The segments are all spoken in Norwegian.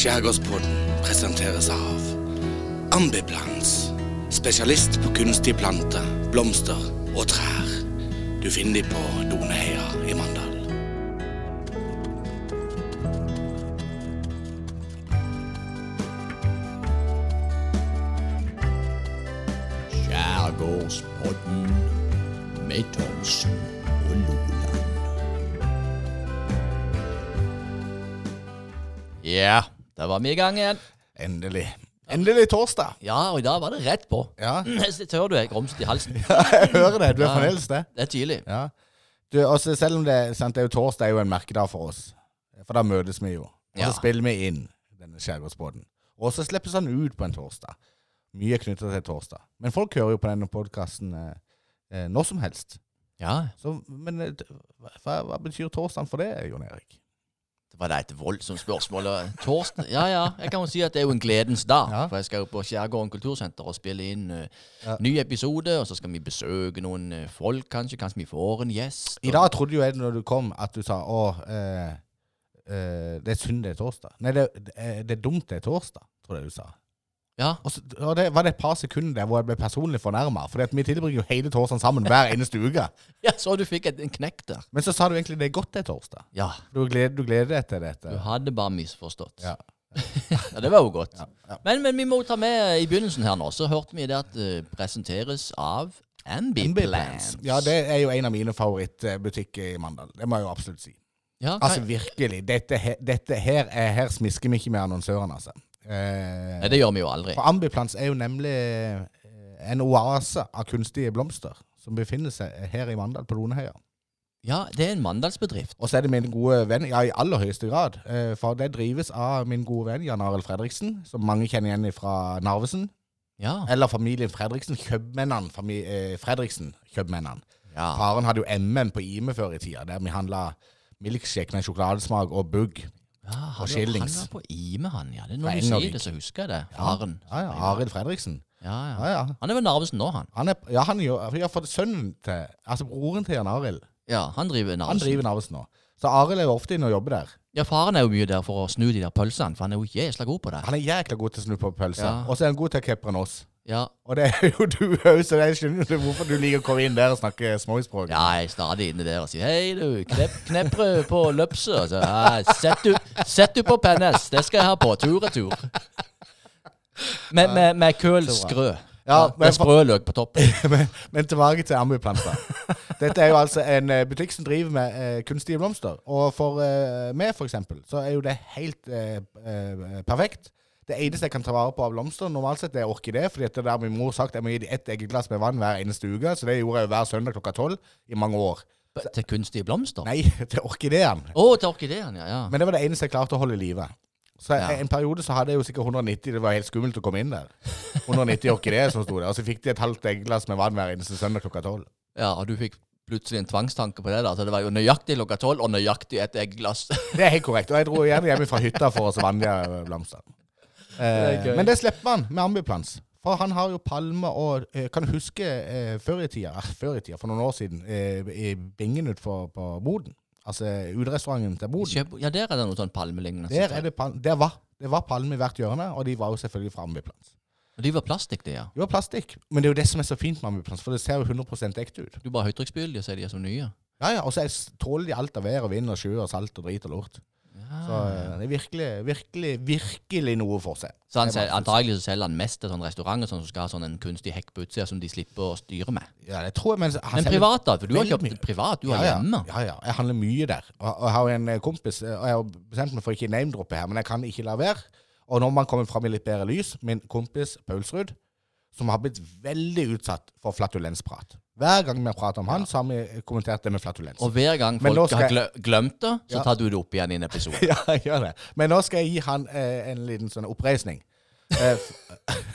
Skjærgårdspodden presenteres av Ambiplans. Spesialist på kunstige planter, blomster og trær. Du finner de på Doneheia var vi i gang igjen. Endelig. Endelig torsdag. Ja, og i dag var det rett på. Ja, Jeg hører du er grumset i halsen. Ja, jeg hører det. Du er fremdeles det. Det er tydelig. Ja. Du, også, selv om det, sant, det er jo torsdag er jo en merkedag for oss. For da møtes vi jo. Og så Ja. spiller vi inn denne skjærgårdsbåten. Og så slippes han ut på en torsdag. Mye er knyttet til torsdag. Men folk hører jo på denne podkasten eh, eh, når som helst. Ja, Så, men eh, hva, hva betyr torsdagen for det, Jon Erik? Var det et voldsomt spørsmål. Torsten? Ja ja, jeg kan jo si at det er jo en gledens dag. Ja. For jeg skal jo på Skjærgården kultursenter og spille inn uh, Ja. ny episode. Og så skal vi besøke noen uh, folk, kanskje. Kanskje vi får en gjest. I dag trodde jo jeg når du kom, at du sa å, uh, det er synd det er torsdag. Nei, det, det, det er dumt det er torsdag, tror jeg du sa. Ja, Og, så, og det var det et par sekunder der hvor jeg ble personlig fornærma. For vi tilbringer jo hele torsdagen sammen hver eneste uke. ja så du fikk en knekk der. Men så sa du egentlig det er godt det torsdag. Ja, Du gleder, du gleder deg til dette. du hadde bare misforstått. Ja. Ja, det var jo godt. Ja, ja. Men, men vi må ta med i begynnelsen her nå, så hørte vi det at det presenteres av Ambiplans. Ja, det er jo en av mine favorittbutikker i Mandal. Det må jeg jo absolutt si. Ja, Altså virkelig. Dette, dette her, er, her smisker vi ikke med annonsørene, altså. Eh, Nei, det gjør vi jo aldri. For Ambiplans er jo nemlig eh, en oase av kunstige blomster som befinner seg her i Mandal, på Doneheia. Ja, det er en mandalsbedrift. Og så er det min gode venn, ja i aller høyeste grad, eh, for det drives av min gode venn Jan Arild Fredriksen, som mange kjenner igjen fra Narvesen, Ja. eller familien Fredriksen, kjøpmennene, fami eh, Fredriksen, kjøpmennene. ja. Faren hadde jo MM på Ime før i tida, der vi handla milkshake med sjokoladesmak og bugg. Ja han, Og skillings. han var på Ime, han. ja. Det er Når du sier det, så husker jeg det. Faren. Ja, ja, Arild Fredriksen. Ja, Ja. Han er ved Narvesen nå, han. Han er, ja, han gjør, har for sønnen til, altså broren til Jan Arild, Ja, han driver han Narvesen. driver Narvesen nå. Så Arild er jo ofte inne og jobber der. Ja, faren er jo mye der for å snu de der pølsene, for han er jo jæsla god på det. Han er jækla god til å snu på pølser, Ja. og så er han god til å kepre oss. Ja, Og det er jo du òg, så jeg skjønner jo hvorfor du liker å komme inn der og snakke småspråk. ja jeg er stadig inne der og sier Hei, du, knep, knepre på løpset. Og så, sett, du, sett du på pennes, det skal jeg ha på. Tur-retur. Med, med, med køl skrø. Ja, med sprøløk på toppen. men, men tilbake til Ambiplanter. Dette er jo altså en eh, butikk som driver med eh, kunstige blomster. Og for eh, meg, for eksempel, så er jo det helt eh, eh, perfekt. Det eneste jeg kan ta vare på av blomster, normalt sett, det er orkidé. fordi at det der min mor sagt jeg må gi dem ett eggeglass med vann hver eneste uke. Så det gjorde jeg hver søndag klokka tolv i mange år. Til kunstige blomster? Nei, til orkideen. Å, til orkideen, ja. ja. Men det var det eneste jeg klarte å holde i live. Så Ja. En periode så hadde jeg jo sikkert 190. Det var helt skummelt å komme inn der. 190 orkideer som sto der. Og så fikk de et halvt eggeglass med vann hver eneste søndag klokka tolv. ja. Og du fikk plutselig en tvangstanke på det, da. Så det var jo nøyaktig klokka tolv, og nøyaktig et eggeglass. Det er helt korrekt. Og jeg dro gjerne hjem fra hytta for å vanne blomster. Eh, men det slipper han med ambiplans. For han har jo palme og eh, Kan du huske eh, før i tida, eh, før i tida, for noen år siden, eh, i bingen utenfor på Boden? Altså uterestauranten til Boden. Kjøp, ja, der er det noe sånn palmelignende. Der, er det pal der, var, det var palme i hvert hjørne, og de var jo selvfølgelig fra ambiplans. Og de var plastikk, det, ja. De var plastikk, men det er jo det som er så fint med ambiplans, for det ser jo 100 ekte ut. Du bare høytrykksspyler de og er de som nye. Ja, ja, Og så er- tåler de alt av vær og vind og sjø og salt og drit og lort. Så eh, det er virkelig, virkelig, virkelig noe for seg. Så han sel, antagelig så selger han mest til sånne restauranter sånn som skal ha sånn en kunstig hekk på utsida som de slipper å styre med. Ja, det tror jeg, men han Men privat, da? For du har kjøpt privat, du ja, har hjemme. Ja, ja. Jeg handler mye der. Og, og jeg har en eh, kompis, eh, og jeg har bestemt meg for ikke name-droppe her, men jeg kan ikke la være. Og når man kommer fram i litt bedre lys, min kompis Paulsrud, som har blitt veldig utsatt for flatulensprat. Hver gang vi har pratet om han, så har vi kommentert det med flatulens. Og hver gang Men nå folk skal har jeg- glø- glemt det, så Ja. tar du det opp igjen i en episode. ja, jeg gjør det. Men nå skal jeg gi han eh, en liten sånn oppreisning. Eh, f-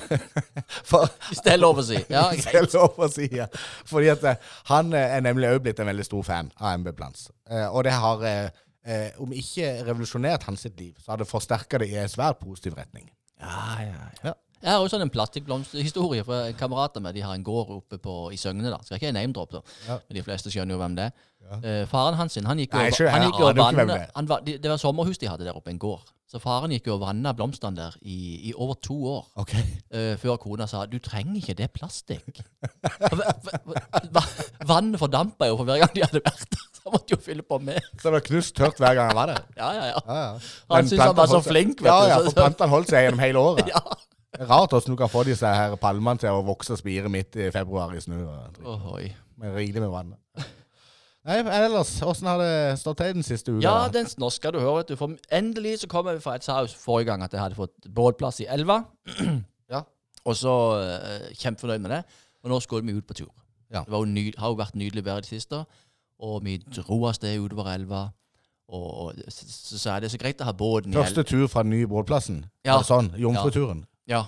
for Hvis det er lov å si. Ja, Hvis det er lov å si. Ja. Fordi at eh, han eh, er nemlig også blitt en veldig stor fan av MB Blans. Eh, og det har, eh, eh, om ikke revolusjonert hans sitt liv, så har det forsterka det i en svært positiv retning. ja, ja, ja. Ja. Jeg har også sånn en plastikkblomsthistorie fra en kamerat av meg. De har en gård oppe på, i Søgne. da. Skal ikke jeg name-droppe. Ja. Men de fleste skjønner jo hvem det er. Ja. Uh, faren hans sin, han gikk Nei, over- han gikk over vannet- det han var- de- Det var sommerhus de hadde der oppe, en gård. Så faren gikk og vanna blomstene der i, i over to år. Ok. Uh, før kona sa 'du trenger ikke, det plastikk'. Va- va- va- Vannet fordampa jo for hver gang de hadde vært der. Så han måtte jo fylle på mer. Så det var knust tørt hver gang han var der? Ja, ja, ja. Ja, ja. Han syntes han var så flink, vet ja, du. Ja, så- for plantene holdt seg gjennom hele året. Ja. Rart hvordan du kan få disse her palmene til å vokse og spire midt i februar i snø. Ohoi. Med rikelig med vann. Nei, ellers, åssen har det stått til den siste uka? Ja, den, nå skal du høre, vet du. For endelig så kom jeg fra et saus forrige gang at jeg hadde fått båtplass i elva. Ja. Og så uh, kjempefornøyd med det. Og nå skulle vi ut på tur. Ja. Det var jo ny, har jo vært nydelig vær i det siste. Og vi dro av sted utover elva. Og, og så, så, er det så greit å ha båten i Første tur fra den nye båtplassen? Ja. Sånn? Jomfruturen? Ja. Ja.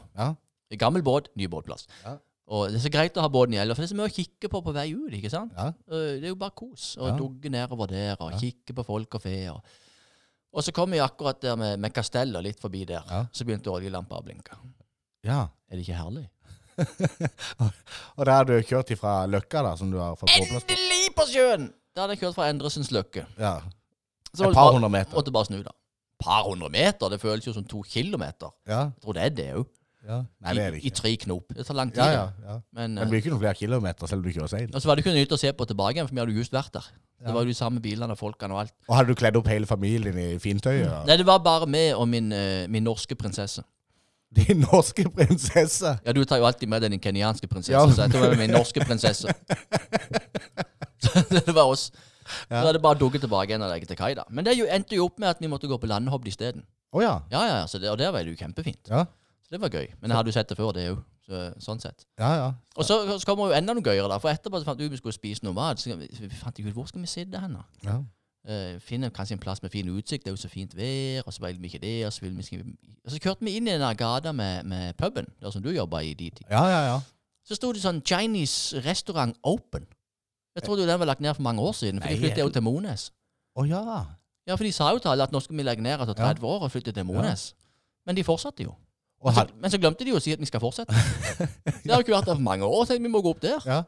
Gammel båt, ny båtplass. Ja. Og det er så greit å ha båten i elva, for det er så mye å kikke på på vei ut. ikke sant? Ja. Eh, Det er jo bare kos. Og Ja. dugge nedover der og Ja. kikke på folk og fe. Og, og så kom vi akkurat der med, med Castello litt forbi der. Ja. Så begynte oljelampa å blinke. ja. Er det ikke herlig? Og der har du kjørt ifra Løkka, da, som du har fått på? Endelig på sjøen! Der hadde jeg kjørt fra Endresens Løkke. Ja. Et par hundre meter. Måtte bare snu, da. Par hundre meter? Det føles jo som to kilometer. Ja. Jeg tror det er det òg. ja. Nei, det er det I, I tre knop. Det tar lang tid. Ja, ja. Men, det blir ikke noen flere kilometer selv om du kjører seint. og så var det ikke nytt å se på tilbake igjen, for vi hadde jo just vært der. Det var jo de samme bilene og folkene og alt. Og hadde du kledd opp hele familien i fintøy? Ja? Nei, det var bare meg og min, eh, min norske prinsesse. Din norske prinsesse. Ja, du tar jo alltid med deg din kenyanske prinsesse, så jeg med min norske prinsesse. Så det var oss. Ja. Så hadde bare dugget tilbake igjen og legget til kai, da. Men det jo, endte jo opp med at vi måtte gå på landehobb isteden. Oh, ja. Ja, ja, så det, og der var det jo kjempefint. Ja. Så det var gøy. Men jeg hadde jo sett det før, det òg. Så, sånn sett. Ja, ja. Og så, så kommer jo enda noe gøyere, da. For etterpå så fant vi ut vi skulle spise noe mat. Så vi fant ut hvor skal vi sitte hen, da. ja. Uh, finne kanskje en plass med fin utsikt. Det er jo så fint vær. Og så ville vi ikke det. Og så, vi, ikke... og så kjørte vi inn i den gata med, med puben, der som du jobba i de tider. Ja, ja, ja. Så sto det sånn Chinese restaurant open. Jeg trodde jo den var lagt ned for mange år siden, for Nei, de flyttet jo til Mones. Å ja. Ja, for de sa jo til alle at nå skal vi legge ned etter 30 år og flytte til Mones. Men de fortsatte jo. Men så, men så glemte de jo å si at vi skal fortsette. det har jo ikke vært der for mange år, så vi må gå opp der. Ja.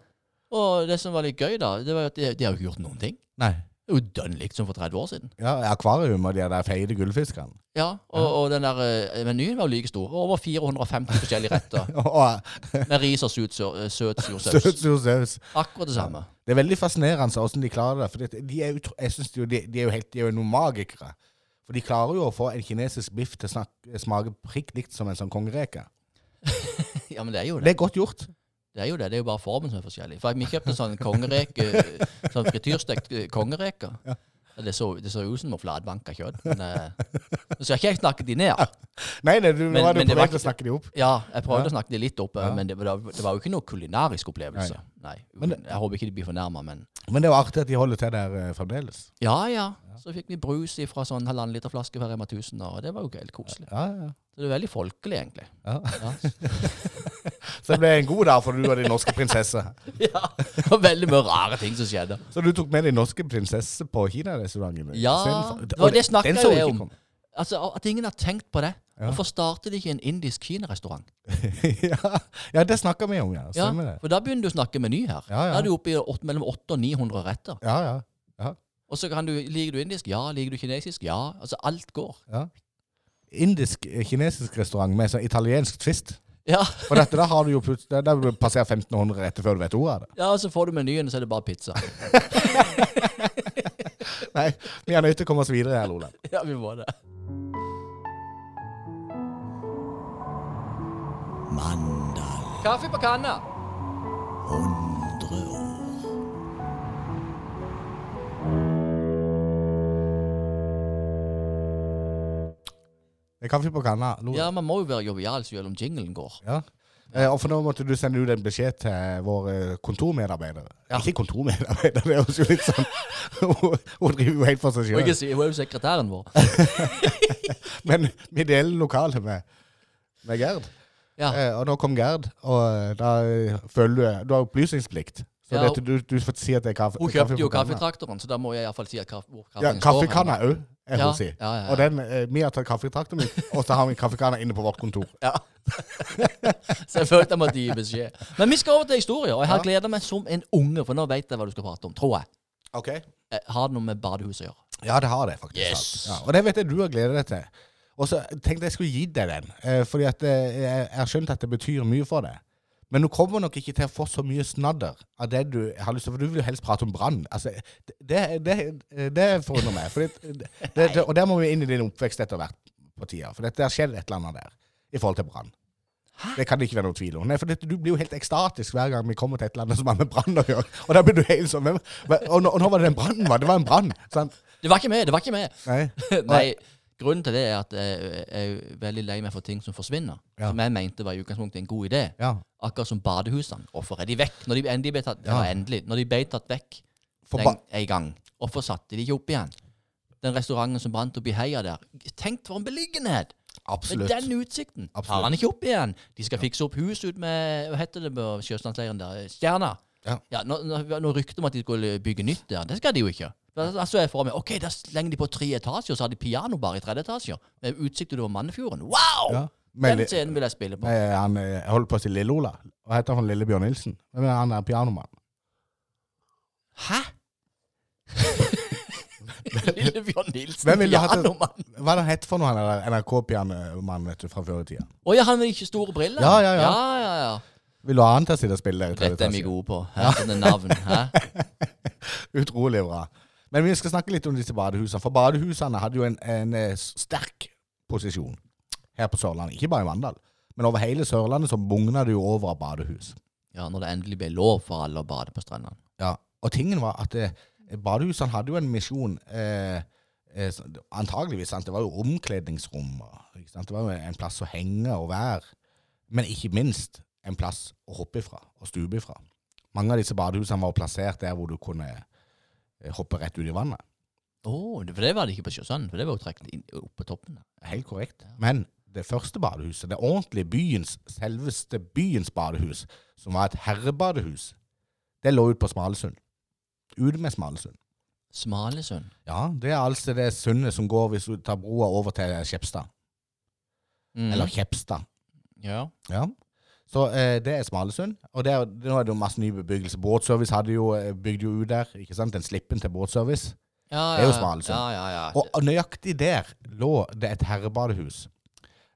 Og det som var litt gøy, da, det var at de, de har jo ikke gjort noen ting. Nei. Det er jo dønn likt som for 30 år siden. Ja, akvarium og de der feite gullfiskene. Ja, og, og den der eh, menyen var jo like stor. Over 450 forskjellige retter. Med ris og søt, sø- eh, søt sur saus. søt sur saus. Akkurat det samme. Det er veldig fascinerende hvordan de klarer det. For det, de er, utro- jeg synes de, de er jo helt, de er jo noen magikere. For de klarer jo å få en kinesisk biff til å smake prikk likt som en sånn kongereke. Ja, men det er jo det. Det er godt gjort. Det er jo det. Det er jo bare formen som er forskjellig. For Vi kjøpte sånn kongereke, sånn frityrstekt eh, kongereke. Ja. Det så, det så ut som noe flatbanka kjøtt. Men Så Nå skal ikke jeg snakke de ned. Nei, nei, du Men- var det var å snakke de opp. Ja, jeg prøvde Ja. å snakke de litt opp, eh, men det, var- det var jo ikke noe kulinarisk opplevelse. Nei. Men jeg håper ikke de blir fornærma, men Men det er jo artig at de holder til der eh, fremdeles. Ja, ja. Så fikk vi brus fra sånn halvannen liter flaske fra Rema 1000, og det var jo helt koselig. Ja, ja. Så det er veldig folkelig, egentlig. ja. Ja. Så det ble en god dag for du og din norske prinsesse. ja. Det var veldig mye rare ting som skjedde. Så du tok med din norske prinsesse på kinarestauranten? Ja, det var det jo jeg om. Altså, At ingen har tenkt på det. Ja. Hvorfor starter de ikke en indisk kinarestaurant? ja, ja, det snakker vi om, ja. Ja, det. for da begynner du å snakke meny her. Ja, ja. Da er du oppe i 8, mellom 800 og 900 retter. Ja, ja. Og så kan du, Liker du indisk? Ja. Liker du kinesisk? Ja. Altså, alt går. ja. Indisk, eh, kinesisk restaurant med sånn italiensk twist. Ja, For dette der har du jo plutselig Der passerer 1500 etter før du vet ordet av det. ja og så får du menyen, og så er det bare pizza. Nei, vi er nødt til å komme oss videre her, Olav. ja, vi må det. Mandal Kaffe på kanna. 100 år. Det er kaffe på kanna. Olav. Ja, man må jo være jovial selv om jinglen går. Ja. Eh, og for nå måtte du sende ut en beskjed til våre kontormedarbeidere. Ja. Ikke kontormedarbeidere, det høres jo litt sånn Hun hun driver jo helt for seg ikke sjøl. si, Hun er jo sekretæren vår. Men vi deler lokalet med, med Gerd. Ja. Eh, og nå kom Gerd, og eh, da eh, føler du Du har opplysningsplikt. Så Ja, det, du, du får si at det er kaffe. Hun kjøpte jo kaffetraktoren, så da må jeg iallfall si at kaffe, hvor Ja, kaffen står. Kaffekanna òg er Ja, hun si. Og den, eh, vi har tatt kaffetrakten min, og så har vi en kaffekanne inne på vårt kontor. Ja. så jeg følte jeg måtte gi beskjed. Men vi skal over til historier, og jeg har gleda meg som en unge, for nå vet jeg hva du skal prate om, tror jeg. Ok. Eh, Har det noe med badehus å gjøre? Ja, det har det faktisk. Yes. Ja, og det vet jeg du har gledet deg til. Og så tenkte jeg skulle gi deg den, eh, fordi at jeg har skjønt at det betyr mye for deg. Men du kommer nok ikke til å få så mye snadder av det du har lyst til, for du vil jo helst prate om brann. Altså, det, det, det, forundrer meg. Det, og der må vi inn i din oppvekst etter hvert på tida. For det har skjedd et eller annet der i forhold til brann. Det kan det ikke være noe tvil om. Nei, for det, Du blir jo helt ekstatisk hver gang vi kommer til et eller annet som har med brann å gjøre. Og da blir du helt sånn Og nå, og nå var det den brannen, var. Det var en brann. sant? Det var ikke med! Det var ikke med! Nei. Nei, grunnen til det er at jeg er veldig lei meg for ting som forsvinner. Ja. Som jeg mente var i utgangspunktet en god idé. Ja. Akkurat som badehusene. Hvorfor er de vekk? Når de endelig ble tatt, Ja. ja. endelig, når de ble tatt vekk den, en gang, hvorfor satte de ikke opp igjen? Den restauranten som brant opp i heia der. Tenk for en beliggenhet! Med den utsikten. Absolutt. Tar han ikke opp igjen? De skal fikse opp hus ut med Hva heter det på sjøstandsleiren der? Stjerna. Ja. nå, nå, nå rykte om at de skulle bygge nytt der. Det skal de jo ikke. Da da så jeg for meg ok, da slenger de på tre etasjer, så har de piano bare i tredje etasje. Med utsikt utover Mannefjorden. Wow! Ja. Men Den scenen vil jeg spille på. Nei, han, eh, jeg holder på å si Lille-Ola. Hva heter han Lillebjørn Nilsen? Hvem er han der pianomannen? Hæ? Lillebjørn Nilsen, pianomann. Hva er det han het for noe, han NRK-pianomannen vet du, fra før i tida? Å ja, han med ikke store briller? Ja, ja, ja. ja, ja, ja. Vil du ha han til å sitte og spille Dette er vi gode på. Her er det navn. Hæ? Utrolig bra. Men vi skal snakke litt om disse badehusene. For badehusene hadde jo en, en eh, sterk posisjon her på Sørlandet. Ikke bare i Mandal, men over hele Sørlandet så bugna det jo over av badehus. Ja, når det endelig ble lov for alle å bade på strendene. Ja, og tingen var at eh, badehusene hadde jo en misjon eh, eh, Antageligvis, sant? det var jo omkledningsrom. Det var jo en plass å henge og være. Men ikke minst en plass å hoppe ifra og stupe ifra. Mange av disse badehusene var plassert der hvor du kunne eh, hoppe rett ut i vannet. Oh, for det var det ikke på Sjøsand, for det var jo trukket opp på toppen. Helt korrekt. Men det første badehuset, det ordentlige byens, selveste byens badehus, som var et herrebadehus, det lå ute på Smalesund. Ute med Smalesund. Smalesund. Ja, det er altså det sundet som går hvis du tar broa over til Kjepstad. Mm. Eller Kjepstad. Ja. Ja. Så eh, det er Smalesund. Og det er, nå er det jo masse ny bebyggelse. Båtservice hadde jo, eh, bygde jo ut der. ikke sant? Den slippen til båtservice. Ja, Det er jo Smalesund. Ja, ja, ja. Og nøyaktig der lå det et herrebadehus.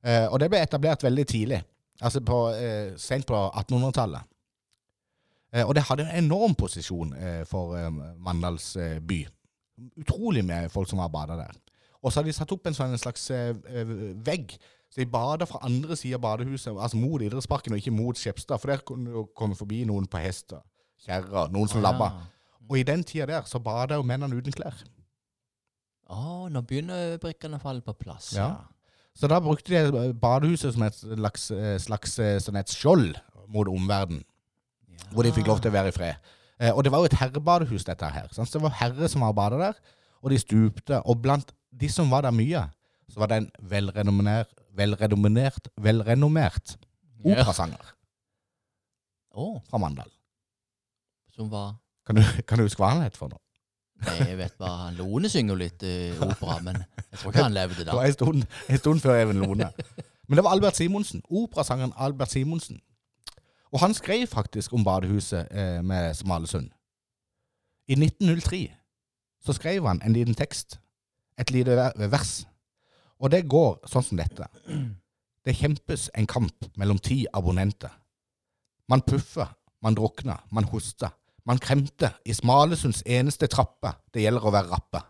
Eh, og det ble etablert veldig tidlig. Altså på, eh, sent på 1800-tallet. Eh, og det hadde en enorm posisjon eh, for eh, Mandals by. Utrolig med folk som var bada der. Og så hadde de satt opp en sånn en slags vegg. Så de bada fra andre sida av badehuset, altså mot idrettsparken og ikke mot Skjepstad. For der kunne jo komme forbi noen på hest og kjerre, noen som Å, labba. Og i den tida der så bada jo mennene uten klær. Å, nå begynner brikkene å falle på plass. Ja. Så da brukte de badehuset som et slags, eh, slags eh, sånn et skjold mot omverdenen, Ja. hvor de fikk lov til å være i fred. Eh, og det var jo et herrebadehus, dette her. Sant? Så det var herrer som var bada der, og de stupte. Og blant de som var der mye, så var det en velrenommert, velrenommert, velrenommert operasanger Å, fra Mandal. som var Kan du, kan du huske hva han het for noe? Jeg vet bare han Lone synger litt i opera, men jeg tror ikke han levde Det da. var en stund, en stund før Even Lone. Men det var Albert Simonsen. Operasangeren Albert Simonsen. Og han skrev faktisk om badehuset eh, med Smalesund. I 1903 så skrev han en liten tekst, et lite vers. Og det går sånn som dette. Det kjempes en kamp mellom ti abonnenter. Man puffer, man drukner, man hoster. Man kremter i Smalesunds eneste trappe. Det gjelder å være rappe.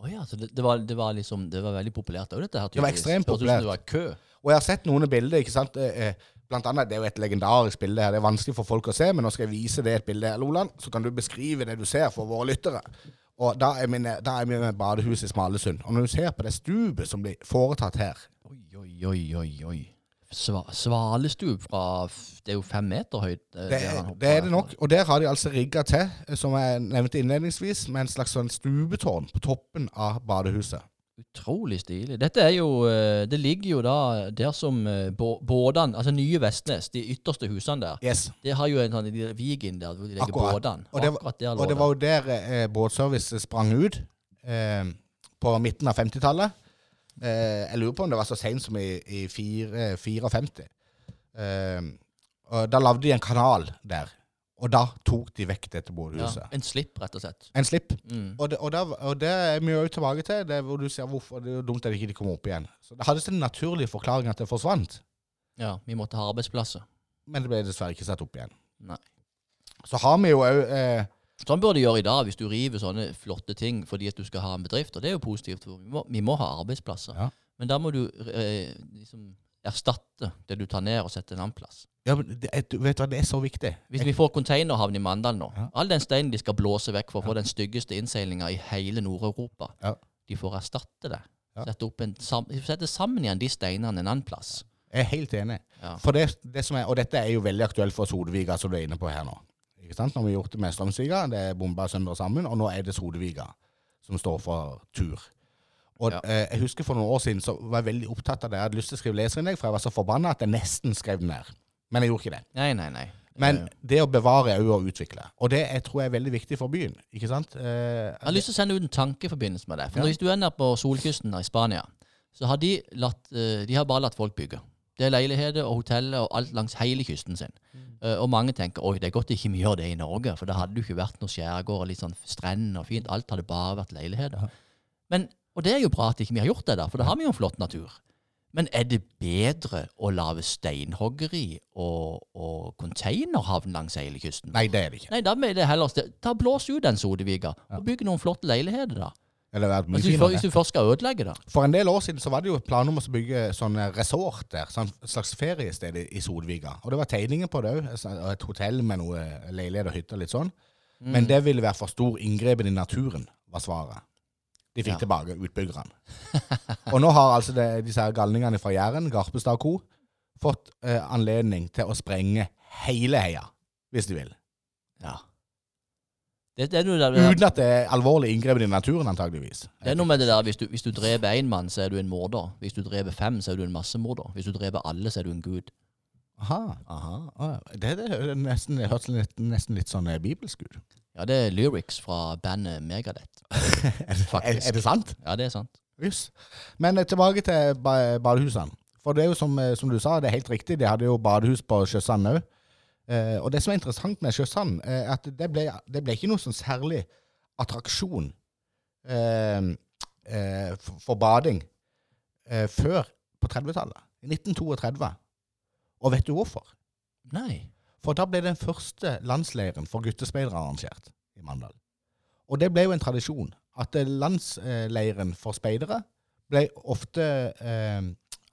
Å ja, så det, det, var, det var liksom Det var veldig populært òg, dette her. Det var ekstremt som populært. Det var kø. Og jeg har sett noen bilder, ikke sant. Eh, eh, Blant annet, Det er jo et legendarisk bilde her. Det er vanskelig for folk å se, men nå skal jeg vise det et bilde her, Loland. Så kan du beskrive det du ser for våre lyttere. Og da er, vi med badehuset i Smalesund. Og når du ser på det stupet som blir foretatt her Oi, oi, oi, oi, oi. Sva, svalestup fra Det er jo fem meter høyt. eh, det, det er det nok. Og der har de altså rigga til, eh, som jeg nevnte innledningsvis, med en slags sånn stupetårn på toppen av badehuset. Utrolig stilig. Dette er jo eh, Det ligger jo da der som bådene Altså Nye Vestnes, de ytterste husene der. Yes. Det har jo en sånn Vigen der hvor de legger båtene. Og det, Akkurat der og det var jo der eh, båtservice sprang ut. eh, på midten av 50-tallet. Eh, jeg lurer på om det var så seint som i, i fire- 54. Eh, og da lagde de en kanal der. Og da tok de vekk dette Ja, en slipp, rett og slett. En slipp. Mm. Og det, og, der, og det er vi jo tilbake til, det hvor du sier hvorfor det er dumt at de ikke kommer opp igjen. Så Det hadde sin naturlige forklaring at det forsvant, Ja, vi måtte ha arbeidsplasser. men det ble dessverre ikke satt opp igjen. Nei. Så har vi jo òg eh, Sånn burde du gjøre i dag, hvis du river sånne flotte ting fordi at du skal ha en bedrift. Og det er jo positivt, for vi må, vi må ha arbeidsplasser. Ja. Men da må du eh, liksom erstatte det du tar ned, og setter en annen plass. ja, men det, vet du hva, det er så viktig. Hvis vi får containerhavn i Mandal nå, Ja. all den steinen de skal blåse vekk for å få den styggeste innseilinga i hele Nord-Europa, Ja. de får erstatte det. Sette, en, sette sammen igjen de steinene en annen plass. Jeg er helt enig. For det, det som er, og dette er jo veldig aktuelt for Sodeviga, som du er inne på her nå. Ikke sant? Nå har vi gjort det med Strømsviga, det er bomba sønder sammen, og nå er det Sodeviga som står for tur. Og Ja. eh, Jeg husker for noen år siden så var jeg veldig opptatt av det. Jeg hadde lyst til å skrive leserinnlegg, for jeg var så forbanna at jeg nesten skrev den ned. Men jeg gjorde ikke det. Nei, nei, nei. Men det å bevare er jo å utvikle. Og det jeg tror jeg er veldig viktig for byen. Ikke sant? Eh, Jeg har lyst til å sende ut en tanke i forbindelse med det. For Ja. Hvis du er nede på solkysten i Spania, så har de latt eh, De har bare latt folk bygge. Det er leiligheter og hoteller og alt langs hele kysten sin. Eh, og mange tenker oi, det er godt ikke vi gjør det i Norge, for da hadde det jo ikke vært noe skjærgård og litt sånn strender og fint. Alt hadde bare vært leiligheter. Men, og det er jo bra at ikke vi har gjort det, da, for da har vi jo en flott natur. Men er det bedre å lage steinhoggeri og, og containerhavn langs hele kysten? nei, det er det ikke. Nei, da vil det heller ta blås ut den Sodeviga og bygg noen flotte leiligheter, da. Eller vært mye finere. hvis du først skal ødelegge det. For en del år siden så var det jo planer om å bygge sånne resort der. Sånn slags feriested i, Sodviga. Og det var tegninger på det òg. Et hotell med noe leilighet og hytte og litt sånn. Mm. Men det ville være for stor inngrepen i naturen, var svaret. De fikk Ja. tilbake utbyggerne. og nå har altså det, disse her galningene fra Jæren, Garpestad og co., fått eh, anledning til å sprenge hele heia, hvis de vil. Ja. Det, det, er der, Uten at det er alvorlig inngrepen i naturen, antageligvis. det er noe med det der hvis du, hvis du dreper én mann, så er du en morder. Hvis du dreper fem, så er du en massemorder. Hvis du dreper alle, så er du en gud. Aha. Aha. Det, det, det nesten, det hørtes nesten litt sånn eh, bibelsk ut. Ja, det er lyrics fra bandet Megadeth. Er, er det sant? Ja, det er sant. Yes. Men eh, tilbake til ba badehusene. For det er jo som, eh, som du sa, det er helt riktig. De hadde jo badehus på Sjøsand òg. Eh, og det som er interessant med Sjøsand, er at det ble, det ble ikke noe sånn særlig attraksjon eh, eh, for, for bading eh, før på 30-tallet. I 1932. Og vet du hvorfor? Nei. For da ble den første landsleiren for guttespeidere arrangert i Mandal. Og det ble jo en tradisjon at eh, landsleiren for speidere ble ofte eh,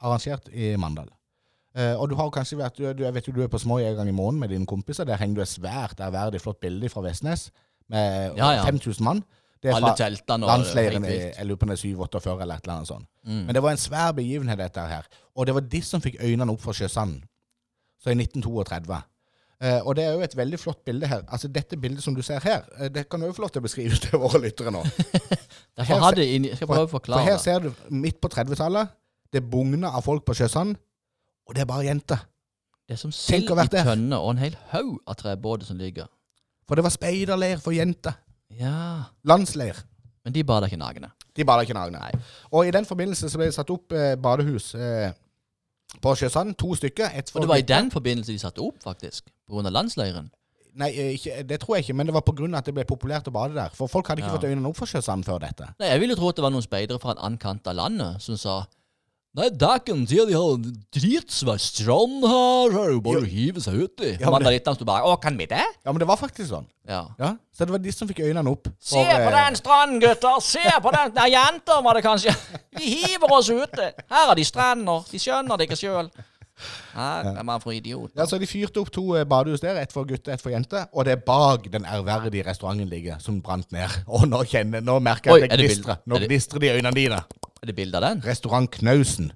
arrangert i Mandal. Eh, og du har kanskje vært, du, jeg vet jo du er på Småi en gang i måneden med dine kompiser. Der henger du et svært ærverdig flott bilde fra Vestnes med Ja, ja. 5000 mann. Det er fra landsleiren i jeg lurer på om det er 748 eller et eller annet sånt. Mm. Men det var en svær begivenhet, dette her. Og det var de som fikk øynene opp for Sjøsand. Så i 1932. Eh, og det er jo et veldig flott bilde her. Altså Dette bildet som du ser her, eh, det kan du jo få lov til å beskrive til våre lyttere nå. Derfor hadde jeg, skal prøve å forklare. For her ser du midt på 30-tallet, det bugner av folk på Sjøsand, og det er bare jenter. Det er som sild i tønner tønne og en hel haug av trebåter som ligger. For det var speiderleir for jenter. Ja. Landsleir. Men de bader ikke nagne. De bader ikke nagne. Og i den forbindelse så ble det satt opp eh, badehus eh, på Sjøsand. To stykker. Et for Og det var i den forbindelse de satte opp, faktisk. Av landsleiren. Nei, eh, ikke, det tror jeg ikke, men det var av at det ble populært å bade der. For folk hadde ikke Ja. fått øynene opp for Sjøsand før dette. Nei, Jeg ville tro at det var noen speidere fra en annen kant av landet som sa Nei, dæken, sier de har dritsvær strand her, her er jo bare å hive seg uti. Ja, mandalittene sto bare Å, kan vi det? Ja, men det var faktisk sånn. Ja. Ja, Så det var de som fikk øynene opp. Se for, på eh, den stranden, gutter! Se på den! Nei, jenter var det kanskje. Vi hiver oss ute. Her er de strender. De skjønner det ikke sjøl. Her er man for idiot. Ja, så De fyrte opp to eh, badehus der, ett for gutter ett for jenter. Og det er bak den ærverdige restauranten ligger, som brant ned. Og nå kjenner, nå merker jeg at det gnistrer. Nå er det- gnistrer det i øynene dine. Er det bilde av den? Restaurant Knausen.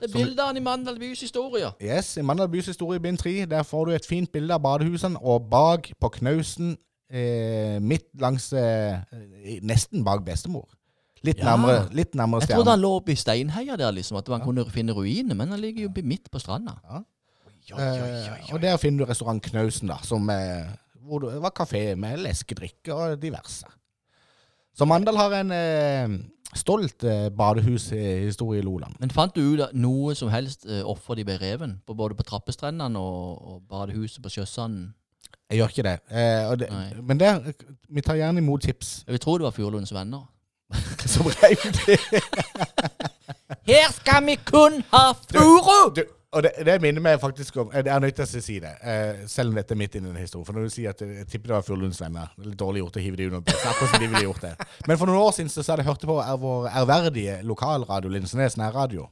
Det er bilde av den i Mandal bys historie. Yes, I Mandal bys historie bind 3 der får du et fint bilde av badehusene, og bak på Knausen, eh, midt langs eh, Nesten bak bestemor. Litt Ja. nærmere, litt nærmere Jeg trodde han lå oppe i Steinheia der, liksom. At man kunne finne ruiner. Men han ligger jo midt på stranda. Eh, og der finner du restaurant Knausen, da, som eh, hvor det var kafé med leskedrikke og diverse. Så Mandal har en eh, stolt eh, badehushistorie i Loland. Men fant du ut noe som helst eh, offer de ble reven? På, både på trappestrendene og, og badehuset på Sjøsanden? Jeg gjør ikke det. Eh, og det men der, vi tar gjerne imot tips. Jeg vil tro det var Furulunds venner. Som det. Her skal vi kun ha furu! Du, og det, det minner meg faktisk om Jeg er nødt til å si det, eh, selv om dette er midt i en historie. For når du sier at jeg tipper det var Furulunds venner Det er litt dårlig gjort å hive de under bussen. Akkurat som de ville gjort det. Men for noen år siden så, så hadde jeg hørt på vår ærverdige lokalradio Lindesnes nærradio.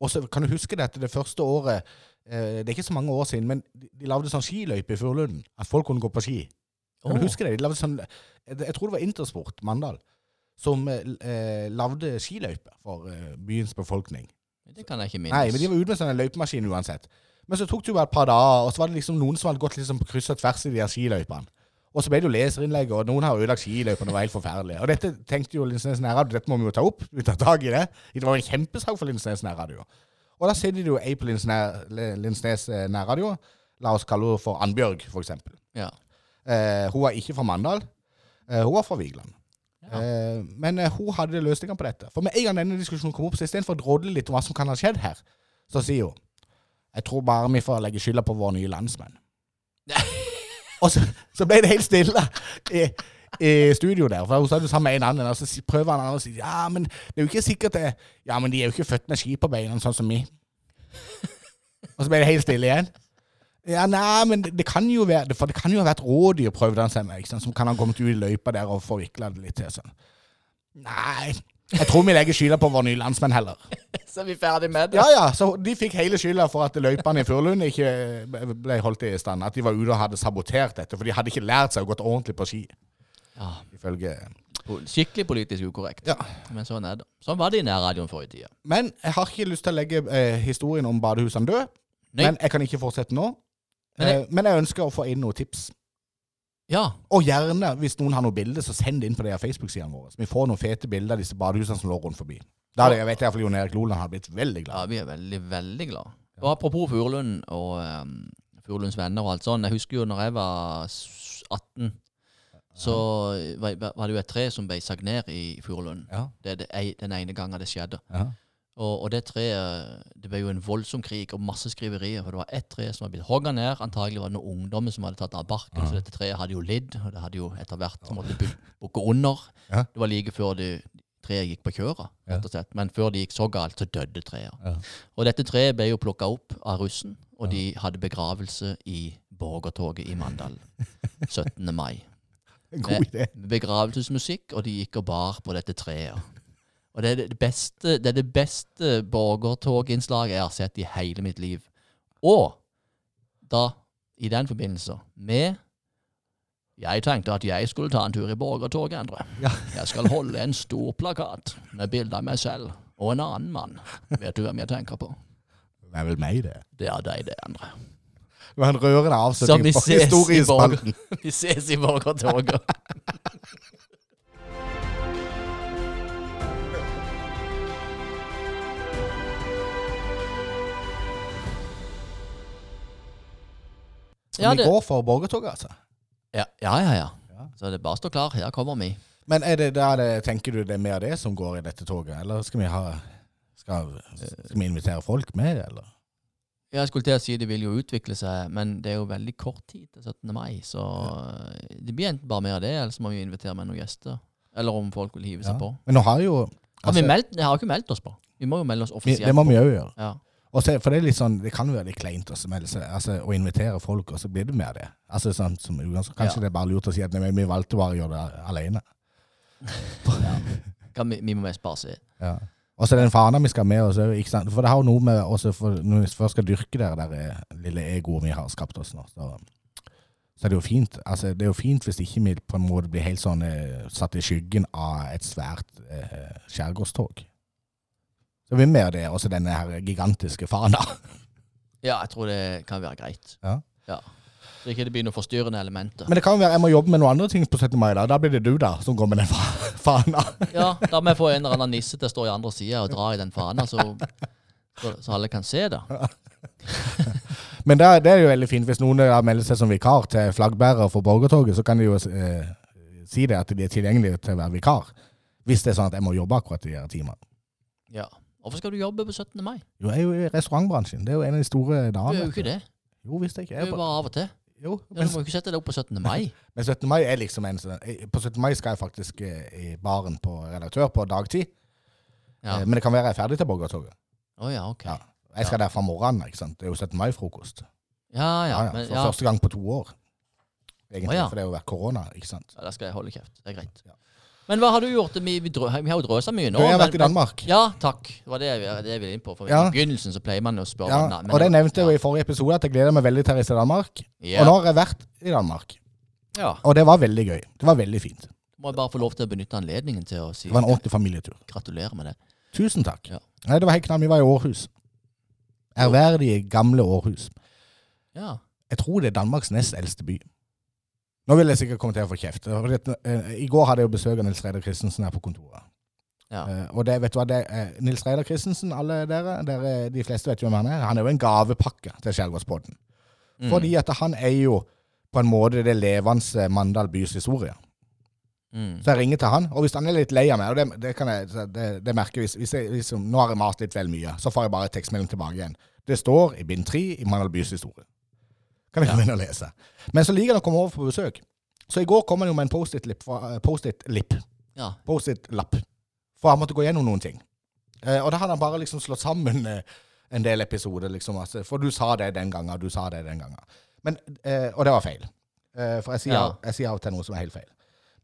Og så kan du huske dette det første året eh, Det er ikke så mange år siden, men de, de lagde sånn skiløype i Furulunden. At folk kunne gå på ski. Kan oh. du huske det? De lagde sånn jeg tror det var Intersport Mandal som eh, lagde skiløyper for eh, byens befolkning. Det kan jeg ikke minnes. Nei, men de var ute med sånne løypemaskiner uansett. Men så tok det jo bare et par dager, og så var det liksom noen som hadde gått liksom på kryss og tvers i de her skiløypene. Og så ble det jo leserinnlegg, og noen har ødelagt skiløypene. Det var helt forferdelig. Og dette tenkte jo Lindesnes nærradio, dette må vi jo ta opp. Vi tar tak i det. Det var jo en kjempesak for Lindesnes nærradio. Og da sitter det jo ei på Linsnes Lindesnes, eh, nærradio. La oss kalle henne for Annbjørg, for eksempel. Ja. Eh, hun er ikke fra Mandal. Eh, hun er fra Vigeland. Ja. Eh, men eh, hun hadde løsninger på dette. For med en gang denne diskusjonen kom opp, så istedenfor å drodle litt om hva som kan ha skjedd her, så sier hun Jeg tror bare vi får legge skylda på våre nye landsmenn. og så, så ble det helt stille i, i studio der. For hun satt sammen med en annen, og så prøver han andre å si Ja, men det er jo ikke sikkert det Ja, men de er jo ikke født med ski på beina, sånn som vi. og så ble det helt stille igjen. Ja, nei, men det, det kan jo være For det kan jo ha vært rådyr, prøvde han seg med, ikke sant? som kan ha kommet ut i løypa der og forvikla det litt til. sånn. Nei, jeg tror vi legger skylda på våre nye landsmenn heller. Så er vi ferdig med det. Ja, ja, så de fikk hele skylda for at løypene i Furulund ikke eh, ble holdt i stand. At de var ute og hadde sabotert dette, for de hadde ikke lært seg å gått ordentlig på ski. Ja, Ifølge skikkelig politisk ukorrekt. Ja. Men sånn er det. Sånn var det i nærradioen forrige tida. Men jeg har ikke lyst til å legge eh, historien om badehusene død. Nei. Men jeg kan ikke fortsette nå. Men jeg- Eh, men jeg ønsker å få inn noen tips. Ja. Og gjerne, hvis noen har noen bilder, så send det inn på de Facebook-sidene våre. Så vi får noen fete bilder av disse badehusene som lå rundt forbi. Da hadde jeg vet jeg iallfall Jon Erik Loland hadde blitt veldig glad. ja, vi er veldig, veldig glad. Og apropos Furulund og um, Furulunds venner og alt sånt. Jeg husker jo når jeg var 18, så var, var det jo et tre som ble sagd ned i Furulund. Ja, Det er det, den ene gangen det skjedde. ja. Og, og det treet Det ble jo en voldsom krig og masse skriverier. For det var ett tre som var blitt hogga ned. Antagelig var det noen ungdommer som hadde tatt av barken. Så dette treet hadde jo lidd, og det hadde jo etter hvert måttet bu- bukke under. Ja. Det var like før det, treet gikk på kjøret, rett og slett. Men før det gikk så galt, så døde treet. Ja. Og dette treet ble jo plukka opp av russen, og de hadde begravelse i borgertoget i Mandal 17. mai. God idé. Begravelsesmusikk, og de gikk og bar på dette treet. Og det er det beste, det er det beste borgertoginnslaget jeg har sett i hele mitt liv. Og da, i den forbindelse, med Jeg tenkte at jeg skulle ta en tur i borgertoget, Endre. Ja. Jeg skal holde en stor plakat med bilde av meg selv og en annen mann. Vet du hvem jeg tenker på? Det er vel meg, det. Det er deg, det, Endre. Det var en rørende avslutning på historiespalten. Vi ses i borgertoget. Ja, vi det- går for borgertoget, altså. Ja, ja, ja. ja. Så det er bare å stå klar. Her kommer vi. Men er det, da er det, tenker du det er mer det som går i dette toget, eller skal vi ha Skal, skal vi invitere folk med, eller? Jeg skulle til å si det vil jo utvikle seg, men det er jo veldig kort tid til 17. mai. Så det blir enten bare mer av det, eller så må vi invitere med noen gjester. Eller om folk vil hive seg Ja. på. Men nå har jo Har vi altså, meldt? Har ikke meldt oss på. Vi må jo melde oss vi, offisielt Det må på. vi òg gjøre. Ja. Og så, for det er litt sånn, det kan være litt kleint også, seg, altså, å invitere folk, og så blir det mer det. Altså sånn som. Kanskje Ja. det er bare lurt å si at nei, vi valgte bare å gjøre det alene. Kan vi, vi må bare se. Ja. Og så den fana vi skal ha med oss. For det har jo noe med også for Når vi først skal dyrke det der eh, lille egoet vi har skapt oss nå, så, så er det jo fint. Altså, det er jo fint hvis ikke vi på en måte blir helt sånn eh, satt i skyggen av et svært eh, skjærgårdstog. Så vi er med det, også denne her gigantiske fana. Ja, jeg tror det kan være greit. Ja. ja. Så ikke det blir noen forstyrrende elementer. Men det kan jo være jeg må jobbe med noen andre ting på 17. mai. Da Da blir det du da som går med den fa- fana. Ja, da må jeg få en eller annen nisse til å stå i andre sida og dra i den fana, så, så, så alle kan se det. Men det, det er jo veldig fint hvis noen melder seg som vikar til flaggbærer for borgertoget, så kan de jo eh, si det at de er tilgjengelige til å være vikar. Hvis det er sånn at jeg må jobbe akkurat de her timene. Ja. Hvorfor skal du jobbe på 17. mai? Jo, jeg er jo i restaurantbransjen. Det er jo en av de store dagene. Du er jo ikke det. Jo, visst ikke. Jeg er jo bare av og til. jo, Ja, du må jo ikke sette deg opp på 17. mai. men 17. mai er liksom en sånn På 17. mai skal jeg faktisk eh, i baren på redaktør på dagtid. Ja. Eh, Men det kan være jeg er ferdig til Borgertoget. Oh, ja, ok. Ja. Jeg skal der fra morgenen. ikke sant? Det er jo 17. mai-frokost. Ja, ja. Ja, ja, Men, for ja. første gang på to år. Egentlig, oh, ja. For det har jo vært korona. ikke sant? ja, da skal jeg holde kjeft. Det er greit. Ja. Men hva har du gjort? Vi, vi, drø, vi har jo drøsa mye nå. Du, jeg har men- vært i Danmark. Ja, takk. Det var det jeg, det jeg ville inn på. For Ja. I begynnelsen så pleier man å spørre Ja, men- og det nevnte jeg jo ja. i forrige episode, at jeg gleder meg veldig til å reise til Danmark. Ja. Og nå har jeg vært i Danmark, ja. og det var veldig gøy. Det var veldig fint. Må jeg bare få lov til å benytte anledningen til å si Det var en ordentlig familietur. gratulerer med det. Tusen takk. Ja. Nei, det var helt knall. Vi var i Århus. Ærverdige, gamle Århus. Ja. Jeg tror det er Danmarks nest eldste by. Nå vil jeg sikkert komme til å få kjeft. eh, I går hadde jeg jo besøk av Nils Reidar Christensen her på kontoret. ja. Uh, og det, vet du hva, det er Nils Reidar Christensen, alle dere, dere, de fleste vet jo hvem han er. Han er jo en gavepakke til Skjærgårdspodden. Mm. Fordi at han er jo på en måte det levende Mandal bys historie. Mm. Så jeg ringer til han, og hvis han er litt lei av meg, og det, det kan jeg det, det merker jeg hvis jeg liksom, Nå har jeg mast litt vel mye, så får jeg bare tekstmelding tilbake igjen. Det står i bind tre i Mandal bys historie. Kan jeg komme inn og lese. Men så liker han å komme over på besøk. Så i går kom han jo med en Post-It-lapp fra- eh, Post-It-lipp. ja. Post-It-lapp. For han måtte gå gjennom noen ting. Eh, og da hadde han bare liksom slått sammen eh, en del episoder, liksom. Altså, for du sa det den gangen, du sa det den gangen. Men, eh, og det var feil. Eh, for jeg sier, Ja. jeg sier av og til noe som er helt feil.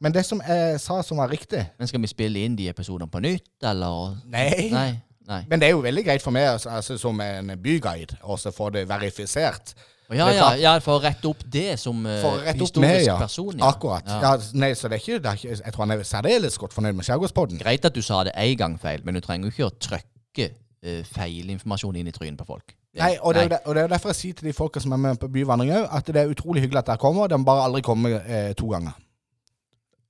Men det som jeg sa som var riktig Men skal vi spille inn de episodene på nytt, eller? Nei. Nei. Nei. Men det er jo veldig greit for meg altså, altså, som en byguide å få det verifisert. Ja, ja, ja, for å rette opp det som uh, For å rette opp historisk med, ja. person. Ja. Akkurat. Ja. nei, så det er ikke, det er ikke Jeg tror han er særdeles godt fornøyd med Skjærgårdspodden. Greit at du sa det én gang feil, men du trenger jo ikke å trykke uh, feilinformasjon inn i trynet på folk. Det- Nei, og det, jo og det er derfor jeg sier til de folka som er med på byvandring òg, at det er utrolig hyggelig at dere kommer. De må bare aldri komme eh, to ganger.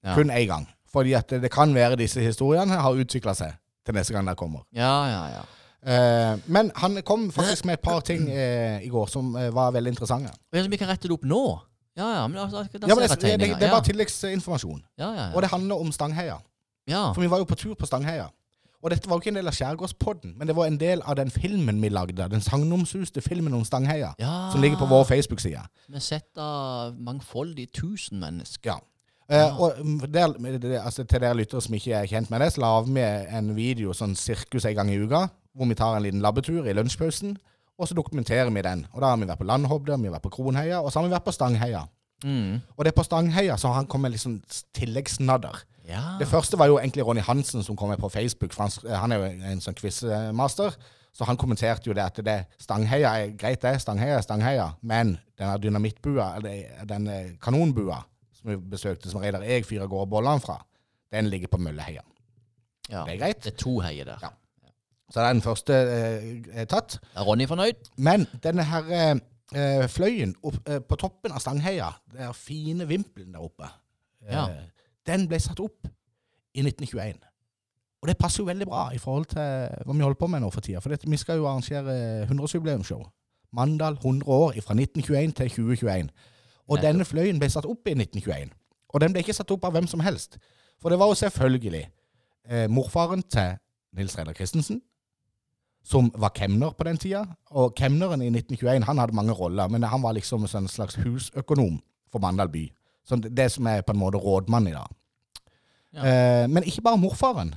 Ja. Kun én gang. Fordi at det, det kan være disse historiene har utvikla seg til neste gang dere kommer. Ja, ja, ja. Eh, men han kom faktisk med et par ting eh, i går som eh, var veldig interessante. Som vi kan rette det opp nå? Ja, ja, men da Ja, men det, det, det, det bare tilleggsinformasjon. Ja, ja, Og det handler om Stangheia. ja. For vi var jo på tur på Stangheia. Og dette var jo ikke en del av Skjærgårdspodden, men det var en del av den filmen vi lagde. Den sagnomsuste filmen om Stangheia. Som ligger på vår Facebook-side. Med sett av mangfoldige tusen mennesker. Ja. Uh, og der, altså, til dere lyttere som ikke er kjent med det, så lager vi en video sånn sirkus en gang i uka, hvor vi tar en liten labbetur i lunsjpausen, og så dokumenterer vi den. Og da har vi vært på Landhovde, vi har vært på Kronheia, og så har vi vært på Stangheia. Mm. Og det er på Stangheia så har han kommet med litt sånn tilleggsnadder. Ja. Det første var jo egentlig Ronny Hansen som kom med på Facebook, for han, han er jo en sånn quizmaster. Så han kommenterte jo det at det Stangheia er greit, det. Stangheia er Stangheia. Men denne dynamittbua, eller den eh, kanonbua som vi besøkte, som Reidar Eeg fyrer gårde bollene fra, den ligger på Mølleheia. ja. Det er greit. Det er to heier der. Ja. Så det er den første eh, tatt. Er Ronny fornøyd? Men denne her eh, eh, fløyen opp, eh, på toppen av Stangheia, den fine vimpelen der oppe, eh, Ja. den ble satt opp i 1921. Og det passer jo veldig bra i forhold til hva vi holder på med nå for tida. For det, vi skal jo arrangere 100-årsjubileumsshow. Mandal 100 år fra 1921 til 2021. Og Nei. denne fløyen ble satt opp i 1921. Og den ble ikke satt opp av hvem som helst. For det var jo selvfølgelig eh, morfaren til Nils Reidar Christensen, som var kemner på den tida. Og kemneren i 1921 han hadde mange roller, men han var liksom en slags husøkonom for Mandal by. Så det som er på en måte rådmann i dag. Ja. Eh, men ikke bare morfaren,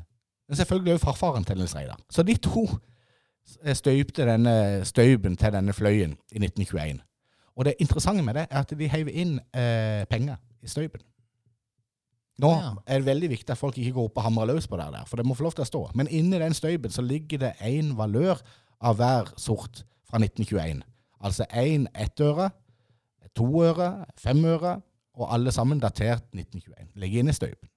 men selvfølgelig også farfaren til Nils Reidar. Så de to støypte denne støypen til denne fløyen i 1921. Og det interessante med det er at de heiv inn eh, penger i støypen. Nå er det veldig viktig at folk ikke går opp og hamrer løs på det der, for det må få lov til å stå. Men inni den støypen så ligger det én valør av hver sort fra 1921. Altså én ettøre, to øre, fem øre, og alle sammen datert 1921. Ligger inne i støypen.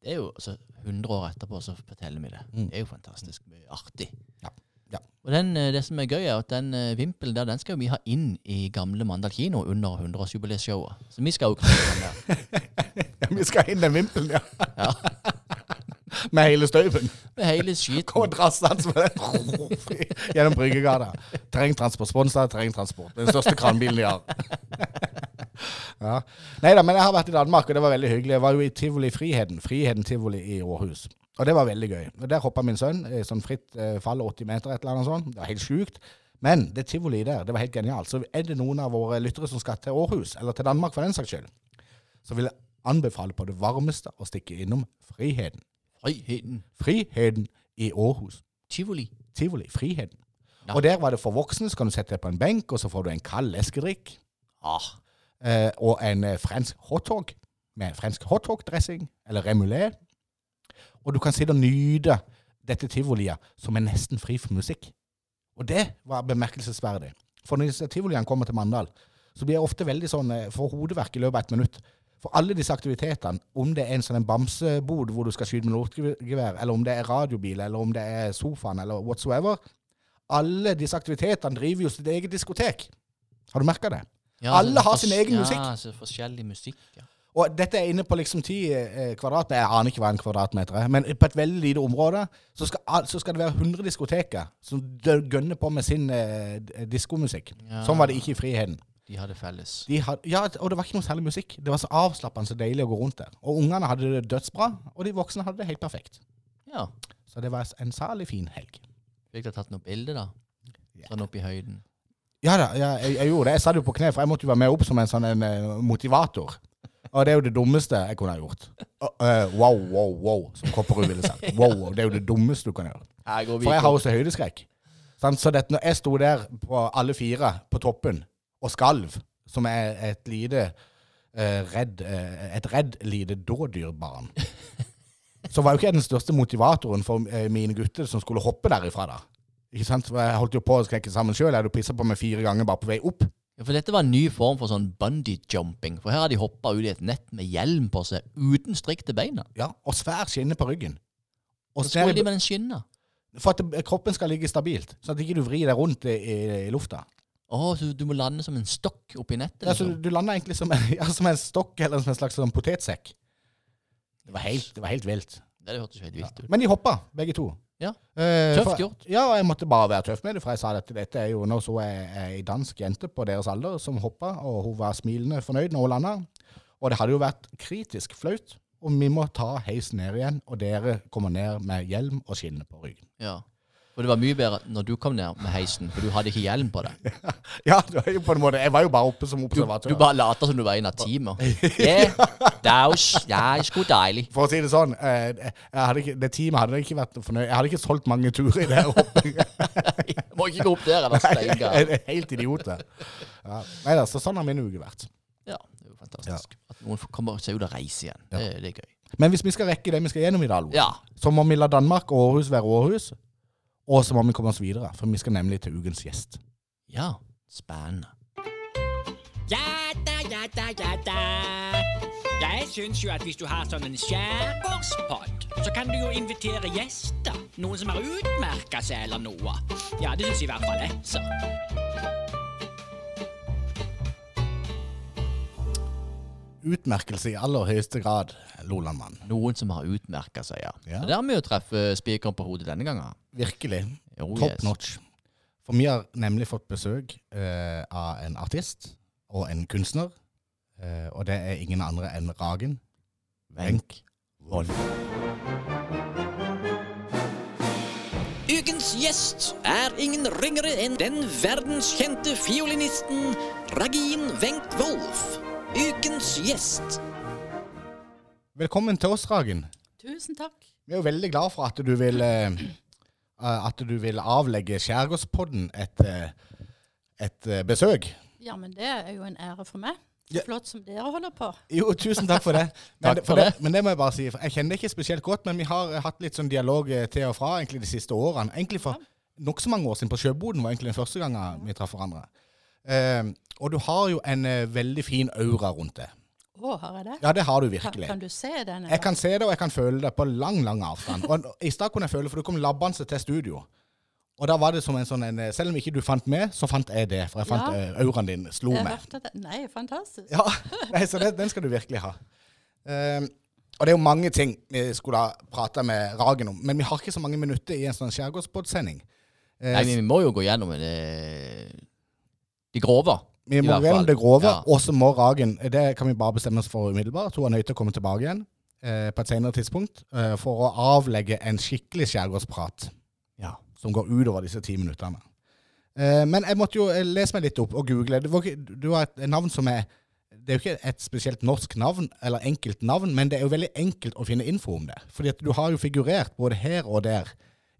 Det er jo altså 100 år etterpå så forteller vi det. Mm. Det er jo fantastisk mye artig. Ja. Ja. Og den, eh, det som er gøy, er at den eh, vimpelen der, den skal vi ha inn i gamle Mandal kino under 100-årsjubileumsshowet. Så vi skal jo knytte den der. Vi skal inn den vimpelen, ja. Ja. Med hele støypen. Med hele skiten. Kommer drassende med den gjennom Bryggegata. Terrengtransport. Sponsa terrengtransport. Den største kranbilen de har. Ja. Nei da, men jeg har vært i Danmark, og det var veldig hyggelig. Jeg var jo i Tivoli Friheten. Friheten Tivoli i Århus. Og det var veldig gøy. Og Der hoppa min sønn i sånn fritt eh, fall 80 meter, et eller annet sånt. Det var helt sjukt. Men det tivoli der, det var helt genialt. Så er det noen av våre lyttere som skal til Århus, eller til Danmark for den saks skyld, så vil jeg anbefale på det varmeste å stikke innom Friheten. Friheten. Friheten i Århus. Tivoli. Tivoli. Friheten. Ja. Og der var det for voksne, så kan du sette deg på en benk, og så får du en kald leskedrikk. Ah, eh, og en eh, fransk hotdog med fransk hotdog-dressing, eller remulé. Og du kan sitte og nyte dette tivoliet som er nesten fri for musikk. Og det var bemerkelsesverdig. For når tivoliene kommer til Mandal, så blir jeg ofte veldig sånn for hodeverk i løpet av et minutt. For alle disse aktivitetene, om det er en sånn en bamsebod hvor du skal skyte med lortgevær, eller om det er radiobil, eller om det er sofaen, eller whatsoever Alle disse aktivitetene driver jo sitt eget diskotek. Har du merka det? ja, Alle har sin egen ja, musikk. så forskjellig musikk, ja. Og dette er inne på liksom ti eh, kvadratmeter. Jeg aner ikke hva en kvadratmeter er. Men på et veldig lite område så skal, så skal det være 100 diskoteker som gønner på med sin eh, diskomusikk. Ja. Sånn var det ikke i Friheten. De hadde felles. De had, ja, og det var ikke noe særlig musikk. Det var så avslappende så deilig å gå rundt der. Og ungene hadde det dødsbra, og de voksne hadde det helt perfekt. Ja. Så det var en særlig fin helg. Fikk dere tatt noe bilde, da? Sånn opp i høyden. Ja da, ja, jeg, jeg gjorde det. Jeg satt jo på kne, for jeg måtte jo være med opp som en sånn en, eh, motivator. Og det er jo det dummeste jeg kunne ha gjort. Uh, wow, wow, wow, som Kopperud ville sagt. Wow, wow, det er jo det dummeste du kan gjøre. For jeg har også høydeskrekk. Så det, når jeg sto der på alle fire på toppen og skalv, som er et lite eh, redd, eh, et redd lite dådyrbarn, så var jo ikke jeg den største motivatoren for eh, mine gutter som skulle hoppe derifra da. Ikke sant? For Jeg holdt jo på å skrekke sammen sjøl. Jeg hadde pissa på meg fire ganger bare på vei opp. Ja, for dette var en ny form for sånn bungee jumping. For her har de hoppa ut i et nett med hjelm på seg, uten strikk til beina. Ja, Og svær skinne på ryggen. Og Så så ned skulle i- de med den skinna. for at kroppen skal ligge stabilt, sånn at ikke du vrir deg rundt i, i, i lufta. Å, så du må lande som en stokk oppi nettet? Ja, så liksom. du, du lander egentlig som en, ja, som en stokk eller som en slags sånn potetsekk. Det var helt, det var helt vilt. Det hørtes jo helt vilt ut. Men de hoppa, begge to. Ja. Eh, Tøft gjort. Ja, og jeg måtte bare være tøff med det, for jeg sa at dette er jo Nå så jeg ei dansk jente på deres alder som hoppa, og hun var smilende fornøyd når hun landa. Og det hadde jo vært kritisk flaut om vi må ta heisen ned igjen, og dere kommer ned med hjelm og skinne på ryggen. Ja. For det var mye bedre når du kom ned med heisen, for du hadde ikke hjelm på deg. Ja, det var jo på en måte Jeg var jo bare oppe som observatør. du bare later som du var en av teamet. Yeah, daus, ja, sko deilig. For å si det sånn, eh, ikke, det teamet hadde ikke vært fornøyd. Jeg hadde ikke solgt mange turer i det her oppe. Må ikke gå opp der, eller steiga. Jeg helt idiot. det. Ja. Nei da, så sånn har min uke vært. Ja, det er jo fantastisk. At noen kommer seg ut og reiser igjen. Det, det er gøy. Men hvis vi skal rekke det vi skal gjennom i dag, Ja. så må vi la Danmark og Århus være Århus. Og så må vi komme oss videre, for vi skal nemlig til ukens gjest. Ja, spennende. Ja da, ja da, ja da. Jeg syns jo at hvis du har sånn en skjærgårdspod, så kan du jo invitere gjester. Noen som har utmerka seg eller noe. Ja, det syns i hvert fall jeg, så. Utmerkelse i aller høyeste grad, Lolandmann. Noen som har utmerka seg, ja. Ja. Det er har å treffe spikeren på hodet denne gangen. Virkelig. Jo, Top yes. notch. For vi har nemlig fått besøk uh, av en artist og en kunstner. Uh, og det er ingen andre enn Ragen Wenk Wolff. Ukens gjest er ingen ringere enn den verdenskjente fiolinisten Ragin Wenk Wolf. Ukens gjest. Velkommen til oss, Ragen. Tusen takk. Vi er jo veldig glad for at du vil eh, at du vil avlegge Skjærgårdspodden et, eh, et eh, besøk. Ja, men det er jo en ære for meg. Så flott som dere holder på. Jo, tusen takk for det. Men, Takk for det. Men det må jeg bare si. Jeg kjenner det ikke spesielt godt, men vi har eh, hatt litt sånn dialog eh, til og fra egentlig de siste årene. Egentlig for nokså mange år siden. På Sjøboden var egentlig den første gangen vi traff hverandre. Eh, og du har jo en eh, veldig fin aura rundt det. Å, har jeg det? Ja, det har du virkelig. kan du se den? Jeg kan se det, og jeg kan føle det på lang, lang avstand. Og I stad kunne jeg føle, for du kom labbende til studio. Og da var det som en sånn en, Selv om ikke du fant med, så fant jeg det. For jeg fant Ja. eh, auraen din slo Jeg meg. hørte det. Nei, fantastisk. Ja, nei, så det, den skal du virkelig ha. Ehm, og det er jo mange ting vi skulle ha prata med Ragen om, men vi har ikke så mange minutter i en sånn skjærgårdsbåtsending. Nei, Nei, vi må jo gå gjennom det, de grove. Vi må gjennom det grove, Ja. og så må Ragen Det kan vi bare bestemme oss for umiddelbart. Hun er nødt til å komme tilbake igjen eh, på et senere tidspunkt eh, for å avlegge en skikkelig skjærgårdsprat Ja. som går utover disse ti minuttene. Eh, men jeg måtte jo eh, lese meg litt opp og google. Du, du har et navn som er Det er jo ikke et spesielt norsk navn, eller enkelt navn, men det er jo veldig enkelt å finne info om det. Fordi at du har jo figurert både her og der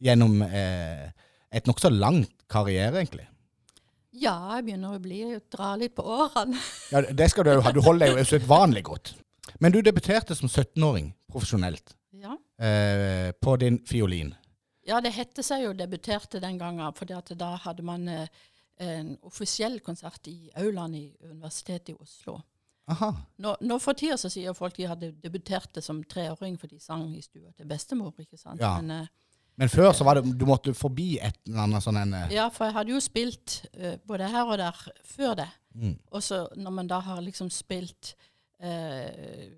gjennom eh, et nokså langt karriere, egentlig. Ja, jeg begynner å bli, dra litt på årene. Ja, det skal du jo ha. Du holder deg jo usedvanlig godt. Men du debuterte som 17-åring profesjonelt Ja. eh, på din fiolin. ja, det hette seg jo debuterte den gangen, for da hadde man eh, en offisiell konsert i aulaen i Universitetet i Oslo. Aha. Nå, nå for tida så sier folk de hadde debuterte som treåring, for de sang i stua til bestemor. ikke sant? Ja. Men, eh, Men før så var det Du måtte forbi et eller annet sånn en eh, ja, for jeg hadde jo spilt uh, både her og der før det. mm. Og så når man da har liksom spilt uh,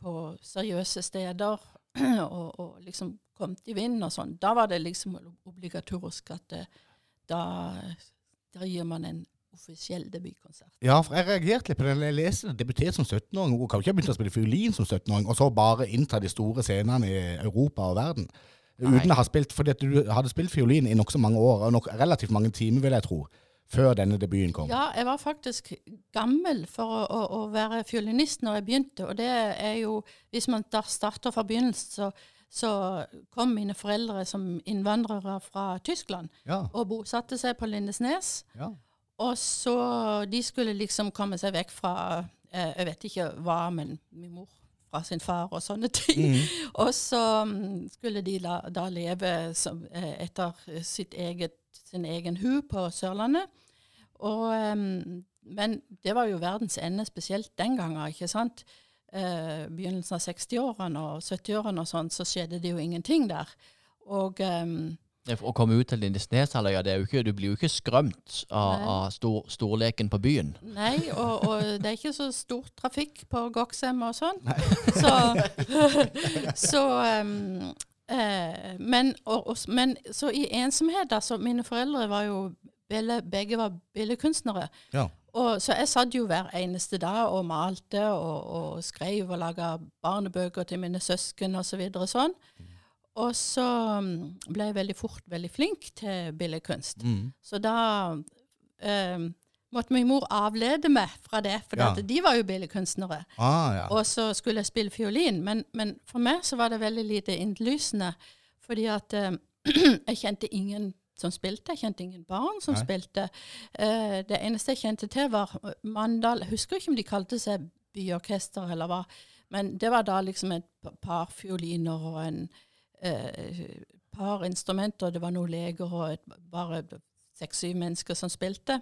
på seriøse steder og, og liksom kommet i vinden og sånn, da var det liksom obligatorisk at eh, da, da gir man en offisiell debutkonsert. Ja, for jeg reagerte litt på det. Jeg leste det debutert som 17-åring. Hun kan jo ikke ha begynt å spille fiolin som 17-åring, og så bare innta de store scenene i Europa og verden. Uten å ha spilt, fordi at du hadde spilt fiolin i nokså mange år, og nok relativt mange timer, vil jeg tro, før denne debuten kom. Ja, jeg var faktisk gammel for å, å, å være fiolinist når jeg begynte. Og det er jo Hvis man da starter fra begynnelsen, så, så kom mine foreldre som innvandrere fra Tyskland Ja, og bosatte seg på Lindesnes. ja. Og så De skulle liksom komme seg vekk fra eh, Jeg vet ikke hva, men min mor fra sin far og sånne ting. Og så mm, skulle de da, da leve som, eh, etter sitt eget, sin egen hu på Sørlandet. Og, men det var jo verdens ende, spesielt den gangen. ikke sant? Eh, begynnelsen av 60-årene og 70-årene og sånn, så skjedde det jo ingenting der. Og Det- Å komme ut til Lindesneshalvøya, det er du blir jo ikke skrømt av, av stor, storleken på byen. Nei, og, og det er ikke så stor trafikk på Goksem og sånn. Så, så um, eh, men, og, og, men så i ensomhet, altså Mine foreldre var jo bille, begge var billedkunstnere. Ja. Og, så jeg satt jo hver eneste dag og malte og, skrev og laga barnebøker til mine søsken osv. Så videre, sånn. Og så mm, ble jeg veldig fort veldig flink til billedkunst. Mm. Så da eh, måtte min mor avlede meg fra det, for Ja. de var jo billedkunstnere. Ah, ja. Og så skulle jeg spille fiolin. Men, men for meg så var det veldig lite innlysende, fordi at eh, jeg kjente ingen som spilte. Jeg kjente ingen barn som Nei. spilte. Eh, det eneste jeg kjente til, var Mandal Jeg husker ikke om de kalte seg byorkester eller hva, men det var da liksom et par fioliner og en eh, par instrumenter. Det var noen leger og et, bare seks-syv mennesker som spilte.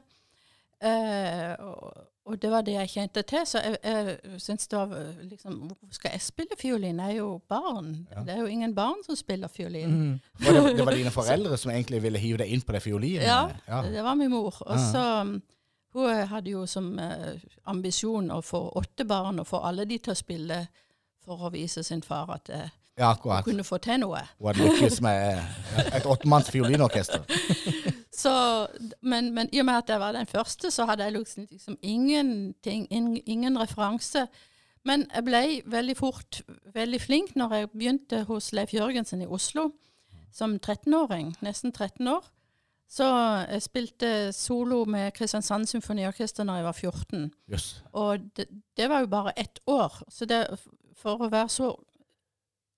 Eh, og, og det var det jeg kjente til. Så jeg, jeg syns det var eh, liksom Hvorfor skal jeg spille fiolin? Jeg er jo barn. Ja. Det er jo ingen barn som spiller fiolin. Mm. det, det var dine foreldre som egentlig ville hive deg inn på det fiolinet? Ja, ja. det var min mor. Og så um, Hun eh, hadde jo som eh, ambisjon å få åtte barn og få alle de til å spille for å vise sin far at eh, ja hun Og kunne få til noe. Hun hadde lykkes med eh, et åttemanns fiolinorkester. Så, men, men i og med at jeg var den første, så hadde jeg liksom, liksom ingenting, ingen, ingen referanse. Men jeg ble veldig fort veldig flink når jeg begynte hos Leif Jørgensen i Oslo som 13-åring, nesten 13 år. Så jeg spilte solo med Kristiansand Symfoniorkester når jeg var 14. Yes. Og det, det var jo bare ett år. Så det, for å være så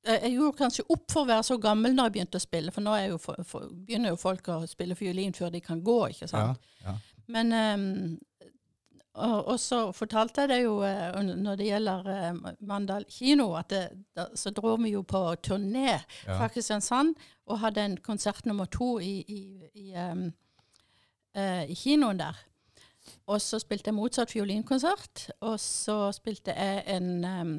jeg jeg gjorde kanskje opp for å være så gammel når jeg begynte å spille, for nå jo for, for, begynner jo folk å spille fiolin før de kan gå, ikke sant. ja. Men um, og, og så fortalte jeg det jo eh, når det gjelder eh, Mandal kino, at det, da, så dro vi jo på turné Ja. fra Kristiansand og hadde en konsert nummer to i, i, i, um, uh, i kinoen der. Og så spilte jeg motsatt fiolinkonsert, og så spilte jeg en um,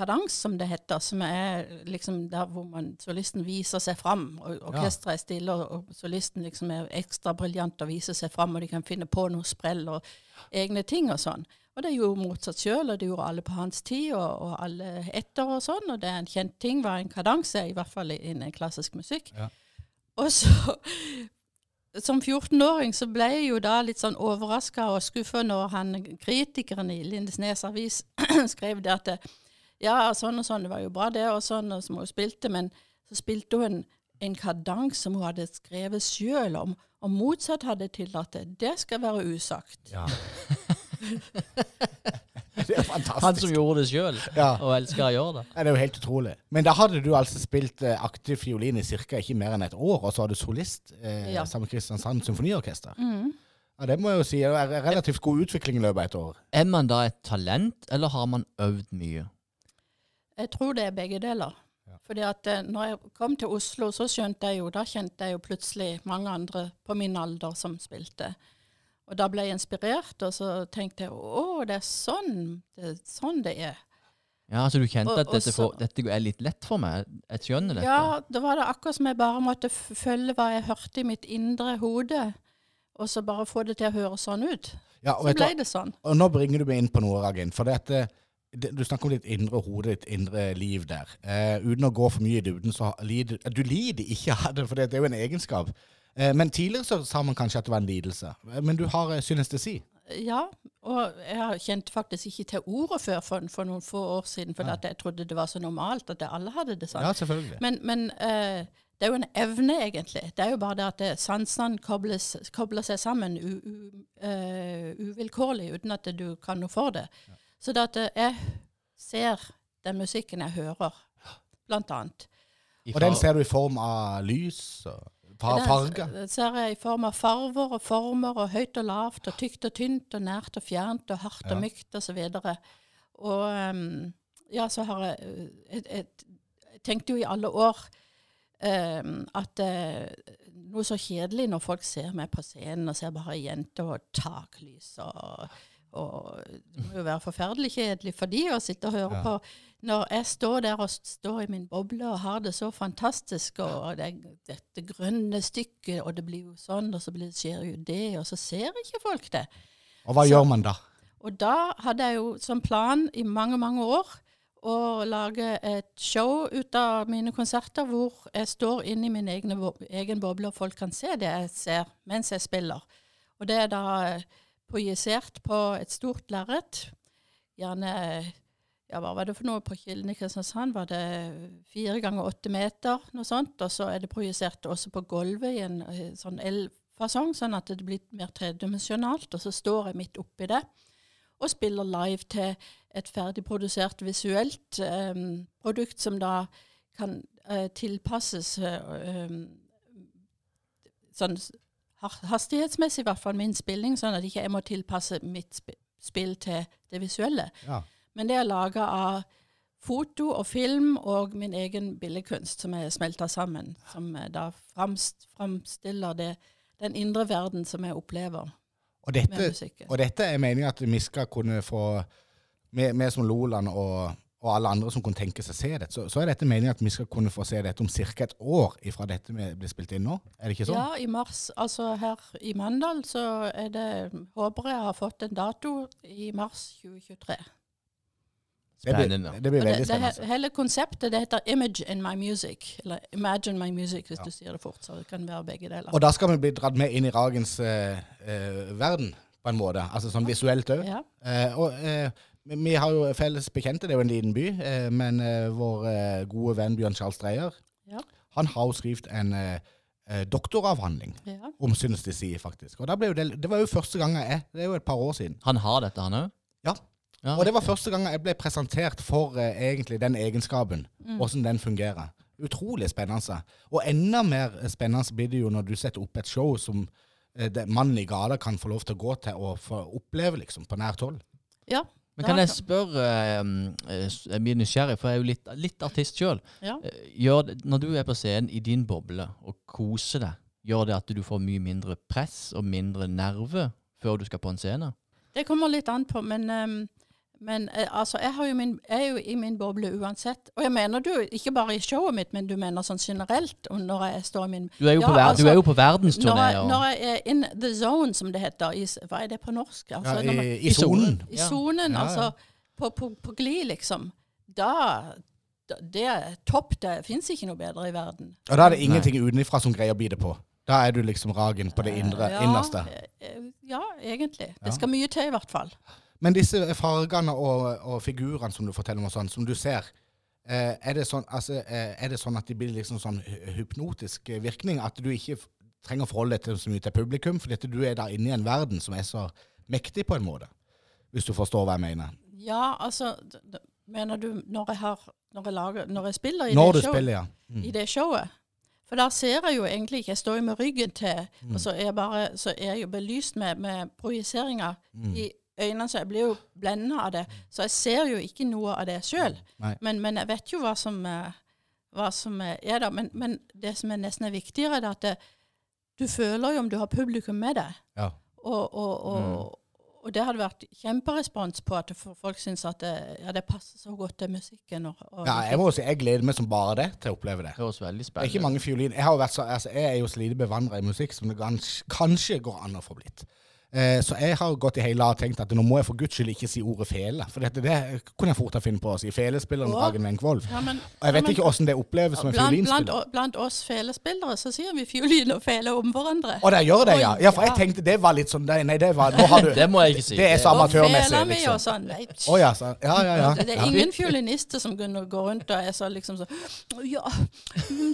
kadans, som det heter, som er liksom der hvor man, solisten viser seg fram. og Orkesteret er stille, og, og solisten liksom er ekstra briljant og viser seg fram, og de kan finne på noe sprell og egne ting og sånn. Og det gjorde motsatt sjøl, og det gjorde alle på hans tid, og, og alle etter og sånn. Og det er en kjent ting, var en kadanse, i hvert fall innen klassisk musikk. Ja. Og så som 14-åring så ble jeg jo da litt sånn overraska og skuffa når han kritikeren i Lindesnes avis skrev det at ja, sånn og sånn, det var jo bra det, og sånn og som hun spilte, men så spilte hun en, en kadans som hun hadde skrevet sjøl om, og motsatt hadde tillatt det. Det skal være usagt. Ja. det er fantastisk. Han som gjorde det sjøl, Ja. og elsker å gjøre det. Ja, det er jo helt utrolig. Men da hadde du altså spilt eh, aktiv fiolin i ca. ikke mer enn et år, og så var du solist eh, Ja. sammen med Kristiansand Symfoniorkester. Mm. Ja, Det må jeg jo si er relativt god utvikling i løpet av et år. Er man da et talent, eller har man øvd mye? Jeg tror det er begge deler. Fordi at eh, når jeg kom til Oslo, så skjønte jeg jo, da kjente jeg jo plutselig mange andre på min alder som spilte. Og da ble jeg inspirert, og så tenkte jeg å, det er sånn det, er sånn det er. Ja, Så du kjente Og- at dette, får, dette er litt lett for meg? Jeg skjønner dette. Ja, da var det akkurat som jeg bare måtte følge hva jeg hørte i mitt indre hode, og så bare få det til å høre sånn ut. Ja, og, Så ble det sånn. og nå bringer du meg inn på noe, Ragin. For det at, eh, det, du snakker om ditt indre hode, ditt indre liv der. Eh, uten å gå for mye i dybden, så lider Du lider ikke av det, for det, er jo en egenskap. Eh, men tidligere så sa man kanskje at det var en lidelse. Eh, Men du har eh, synestesi. Ja, og jeg kjente faktisk ikke til ordet før for, for noen få år siden, for at jeg trodde det var så normalt at alle hadde det sånn. Ja, selvfølgelig. Men, men eh, det er jo en evne, egentlig. Det er jo bare det at sansene kobler seg sammen u, u, uh, uvilkårlig, uten at du kan noe for det. Så det at eh, jeg ser den musikken jeg hører, blant annet. Og den ser du i form av lys og farger? Den ser jeg i form av farver og former, og høyt og lavt, og tykt og tynt, og nært og fjernt, og hardt Ja. og mykt, og så. Og ehm, ja, så har jeg, eh, jeg, jeg, jeg tenkte jo i alle år um, at uh, noe så kjedelig når folk ser meg på scenen og ser bare jenter og taklys og og det må jo være forferdelig kjedelig for de å sitte og høre Ja. på når jeg står der og står i min boble og har det så fantastisk, og det, dette grønne stykket, og det blir jo sånn, og så blir, skjer jo det, og så ser ikke folk det. Og hva Så- gjør man da? Og da hadde jeg jo som plan i mange, mange år å lage et show ut av mine konserter hvor jeg står inne i min egen, egen boble, og folk kan se det jeg ser mens jeg spiller. Og det er da projisert på et stort lerret. Gjerne ja, hva var det for noe på Kilden i Kristiansand? Var det fire ganger åtte meter, noe sånt? Og så er det projisert også på gulvet i en eh, sånn L-fasong, sånn at det blir mer tredimensjonalt. Og så står jeg midt oppi det og spiller live til et ferdigprodusert visuelt eh, produkt som da kan eh, tilpasses eh, um, sånn hastighetsmessig, i hvert fall min spilling, sånn at ikke jeg må tilpasse mitt spill til det visuelle. Ja. Men det er laga av foto og film og min egen billedkunst som er smelta sammen. Som eh, da framst, framstiller det, den indre verden som jeg opplever Og med dette, musikken. og dette er meningen at vi skal kunne få Vi vi som Loland og, og alle andre som kunne tenke seg å se det, så, så er dette meningen at vi skal kunne få se dette om ca. et år ifra dette blir spilt inn nå? Er det ikke sånn? Ja, i mars. Altså her i Mandal så er det Håper jeg har fått en dato i mars 2023. det, blir, Spennende. det blir veldig veldig det, det, spennende. hele konseptet det heter 'Image in my music'. Eller 'Imagine my music', hvis Ja. du sier det fort. Så det kan være begge deler. Og da skal vi bli dratt med inn i Ragens uh, uh, verden, på en måte. Altså sånn visuelt òg. Ja. Uh, og eh, vi vi har jo felles bekjente, det er jo en liten by, eh, men eh, vår eh, gode venn Bjørn Charles Dreyer, Ja. han har jo skrevet en doktoravhandling ja. om synestesi, faktisk. Og da ble jo det, det var jo første gang jeg Det er jo et par år siden. Han har dette, han òg? Ja. ja. Og det var første gang jeg ble presentert for egentlig den egenskapen, Mm. hvordan den fungerer. Utrolig spennende. Og enda mer spennende blir det jo når du setter opp et show som eh, mannen i gata kan få lov til å gå til og få oppleve liksom, på nært hold. ja. Men kan jeg spørre, um, eh, jeg blir nysgjerrig, for jeg er jo litt, litt artist sjøl. ja. Når du er på scenen i din boble og koser deg, gjør det at du får mye mindre press og mindre nerve før du skal på en scene? Det kommer litt an på, men, ehm, men eh, altså, jeg, har jo min, jeg er jo i min boble uansett. Og jeg mener du, ikke bare i showet mitt, men du mener sånn generelt. Når jeg står i min Du er jo, Ja, på, ver altså, du er jo på når jeg, når jeg er in the zone, som det heter. I, hva er det på norsk? Altså, Ja, I, I sonen. I sonen, Ja, ja. altså. På, på, på glid, liksom. Da, da Det er topp. Det fins ikke noe bedre i verden. Og da er det ingenting utenfra som greier å bite på. Da er du liksom Ragen på det indre, Ja, innerste. eh, Ja, egentlig. Det skal mye til, i hvert fall. Men disse fargene og, og figurene som du forteller om, og sånn, som du ser, eh, er, det sånn, altså, eh, er det sånn at det blir liksom sånn hypnotisk virkning? At du ikke trenger å forholde deg til så mye til publikum, fordi at du er der inne i en verden som er så mektig på en måte? Hvis du forstår hva jeg mener. Ja, altså Mener du når jeg, har, når jeg, lager, når jeg spiller i Når det showet? spiller, ja. Mm. i det showet. For da ser jeg jo egentlig ikke, jeg står jo med ryggen til, Mm. og så er, jeg bare, så er jeg jo belyst med, med projiseringer Mm. i øynene, så jeg blir jo blenda av det. Så jeg ser jo ikke noe av det sjøl. Men, men jeg vet jo hva som, eh, hva som eh, er der. Men, men det som er nesten er viktigere, er at det, du føler jo om du har publikum med deg. Ja. Og, og, og, og det hadde vært kjemperespons på at folk syns at det, ja, det passer så godt til musikken. Og, og ja, jeg må si, jeg gleder meg som bare det til å oppleve det. Det høres veldig Det er spennende ikke mange fiolin. Jeg, har vært så, altså, jeg er jo så lite bevandra i musikk som det kanskje går an å få blitt. Eh, så jeg har gått i hele og tenkt at nå må jeg for guds skyld ikke si ordet fele. For dette, det kunne jeg fort ha funnet på å si. Felespilleren. Ragen Wenchwold. Ja, men- Og jeg vet ja, men- ikke åssen det oppleves som en Blant, blant, fiolinspiller. blant oss felespillere så sier vi fiolin og fele om hverandre. Og det gjør det, ja. Ja, for jeg tenkte det var litt sånn Nei, det var Nå har du Det må jeg ikke si. Det er så Og amatørmessig, feler vi liksom. og sånn. Oh, ja, så, ja, ja, ja. Det det er ingen fiolinister som kunne gå rundt og er så liksom så Ja,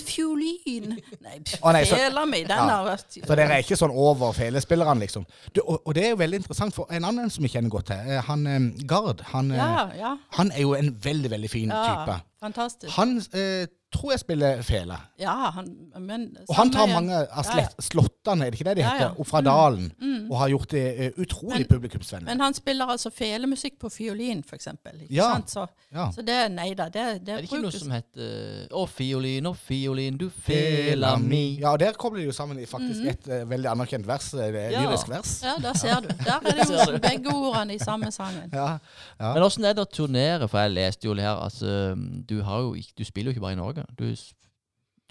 fiolin Nei, nei, så- fela mi, den Ja. har vært Så dere er ikke sånn over felespillerne, liksom. Du, og, og det er jo veldig interessant, for en annen som jeg kjenner godt til, eh, han eh, Gard, han, eh, Ja, ja. han er jo en veldig, veldig fin ja type. fantastisk. Han eh, tror jeg spiller fele. Ja, han Men Og han tar mange av Ja, ja. slåttene, er det ikke det de heter, ja. fra Mm. dalen, Mm. og har gjort det uh, utrolig Men- publikumsvennlig. Men han spiller altså felemusikk på fiolin, for eksempel. Ikke Ja. sant? Så, Ja. så det Nei da, det, det Er det ikke noe som heter Å, fiolin, å, fiolin, du fela mi Ja, og der kobler de jo sammen i faktisk mm. et uh, veldig anerkjent vers, eh, er Ja. lyrisk vers. Ja, der ser du. Der er det jo begge ordene i samme sangen. Ja, ja. Men åssen er det å turnere? For jeg leste jo her altså, du, har jo, du spiller jo ikke bare i Norge. Du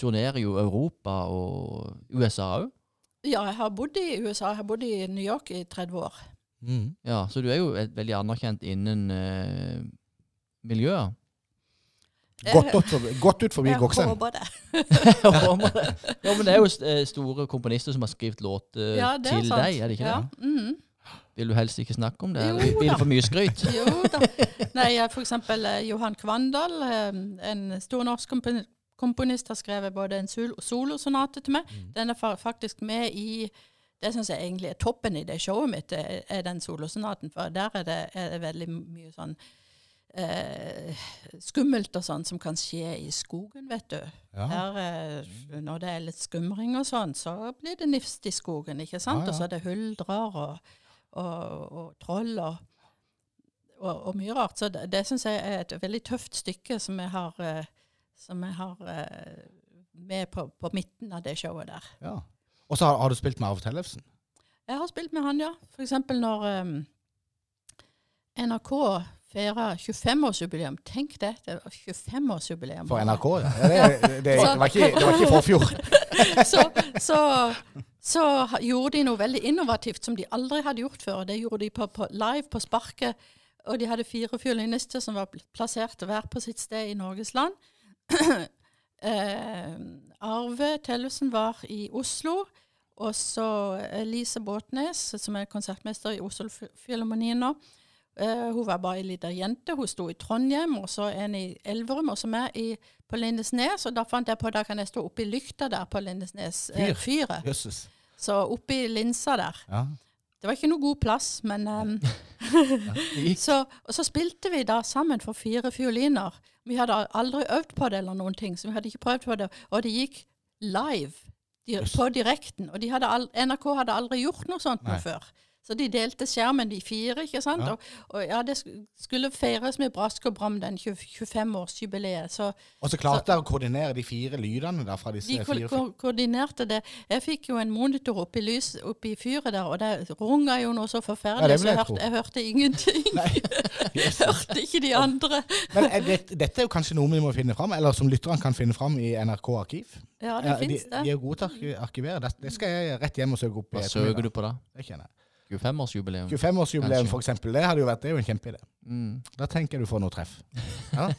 turnerer jo Europa og USA òg. Ja, jeg har bodd i USA. Jeg har bodd i New York i 30 år. Mm. Ja, så du er jo et veldig anerkjent innen uh, miljøet. Godt, ut forbi, godt ut forbi Jeg håper det. Jeg håper det. ja, men det er jo eh, store komponister som har skrevet låter Ja, til sant. deg, er det ikke ja. det? mhm. Vil du helst ikke snakke om det? Jo Blir da. det for mye skryt? Jo da. Nei, for eksempel eh, Johan Kvandal, eh, en stor norsk kompon- komponist, har skrevet både en sol- solosonate til meg. Mm. Den er faktisk med i Det syns jeg egentlig er toppen i det showet mitt, er, er den solosonaten. For der er det, er det veldig mye sånn eh, skummelt og sånn som kan skje i skogen, vet du. Ja. Her, eh, når det er litt skumring og sånn, så blir det nifst i skogen, ikke sant? Ja, ja. Og så er det huldrer og, og, og troll og, og, og mye rart. Så det, det syns jeg er et veldig tøft stykke som jeg har, eh, som jeg har eh, med på, på midten av det showet der. Ja. Og så har, har du spilt med Arve Tellefsen. Jeg har spilt med han, ja. Eksempel når um, NRK feirer 25-årsjubileum. Tenk det, det var 25-årsjubileum. For NRK, ja. ja det, det, det, var ikke, det var ikke for forfjor. så, så, så gjorde de noe veldig innovativt som de aldri hadde gjort før. Det gjorde de på, på, live på sparket. Og de hadde fire fiolinister som var pl- plassert hver på sitt sted i Norges land. eh, Arve Tellefsen var i Oslo. Og så Elise Båtnes, som er konsertmester i Oslo Fi- Filharmonien nå. Eh, hun var bare ei lita jente. Hun sto i Trondheim, og så en i Elverum, og så meg i, på Lindesnes. Og da fant jeg på da kan jeg stå oppi lykta der på Lindesnes eh, Fyr. fyret. Jøsses. Så oppi linsa der. Ja. Det var ikke noe god plass, men um, så, Og så spilte vi da sammen for fire fioliner. Vi hadde aldri øvd på det eller noen ting, så vi hadde ikke prøvd på det. Og det gikk live di på direkten. Og de hadde al NRK hadde aldri gjort noe sånt noe før. Så de delte skjermen, de fire, ikke sant. Ja. Og, og ja, det skulle feires med brask og bram, den 25-årsjubileet. Så Og så klarte dere å koordinere de fire lydene der fra disse de ko fire ko koordinerte det. Jeg fikk jo en monitor oppi, lys, oppi fyret der, og det runga jo noe så forferdelig, ja, så jeg tro. jeg hørte ingenting. jeg hørte ikke de andre. Men er det, dette er jo kanskje noe vi må finne fram, eller som lytterne kan finne fram i NRK Arkiv. Ja, det Ja, de, det. de er gode til å arkivere. Det, skal jeg rett hjem og søke opp. Hva søker du på da? Det kjenner jeg. 25-årsjubileum? 25-årsjubileum, for eksempel. Det hadde jo vært det er jo en kjempeidé. Mm. Da tenker jeg du får noe treff. Ja.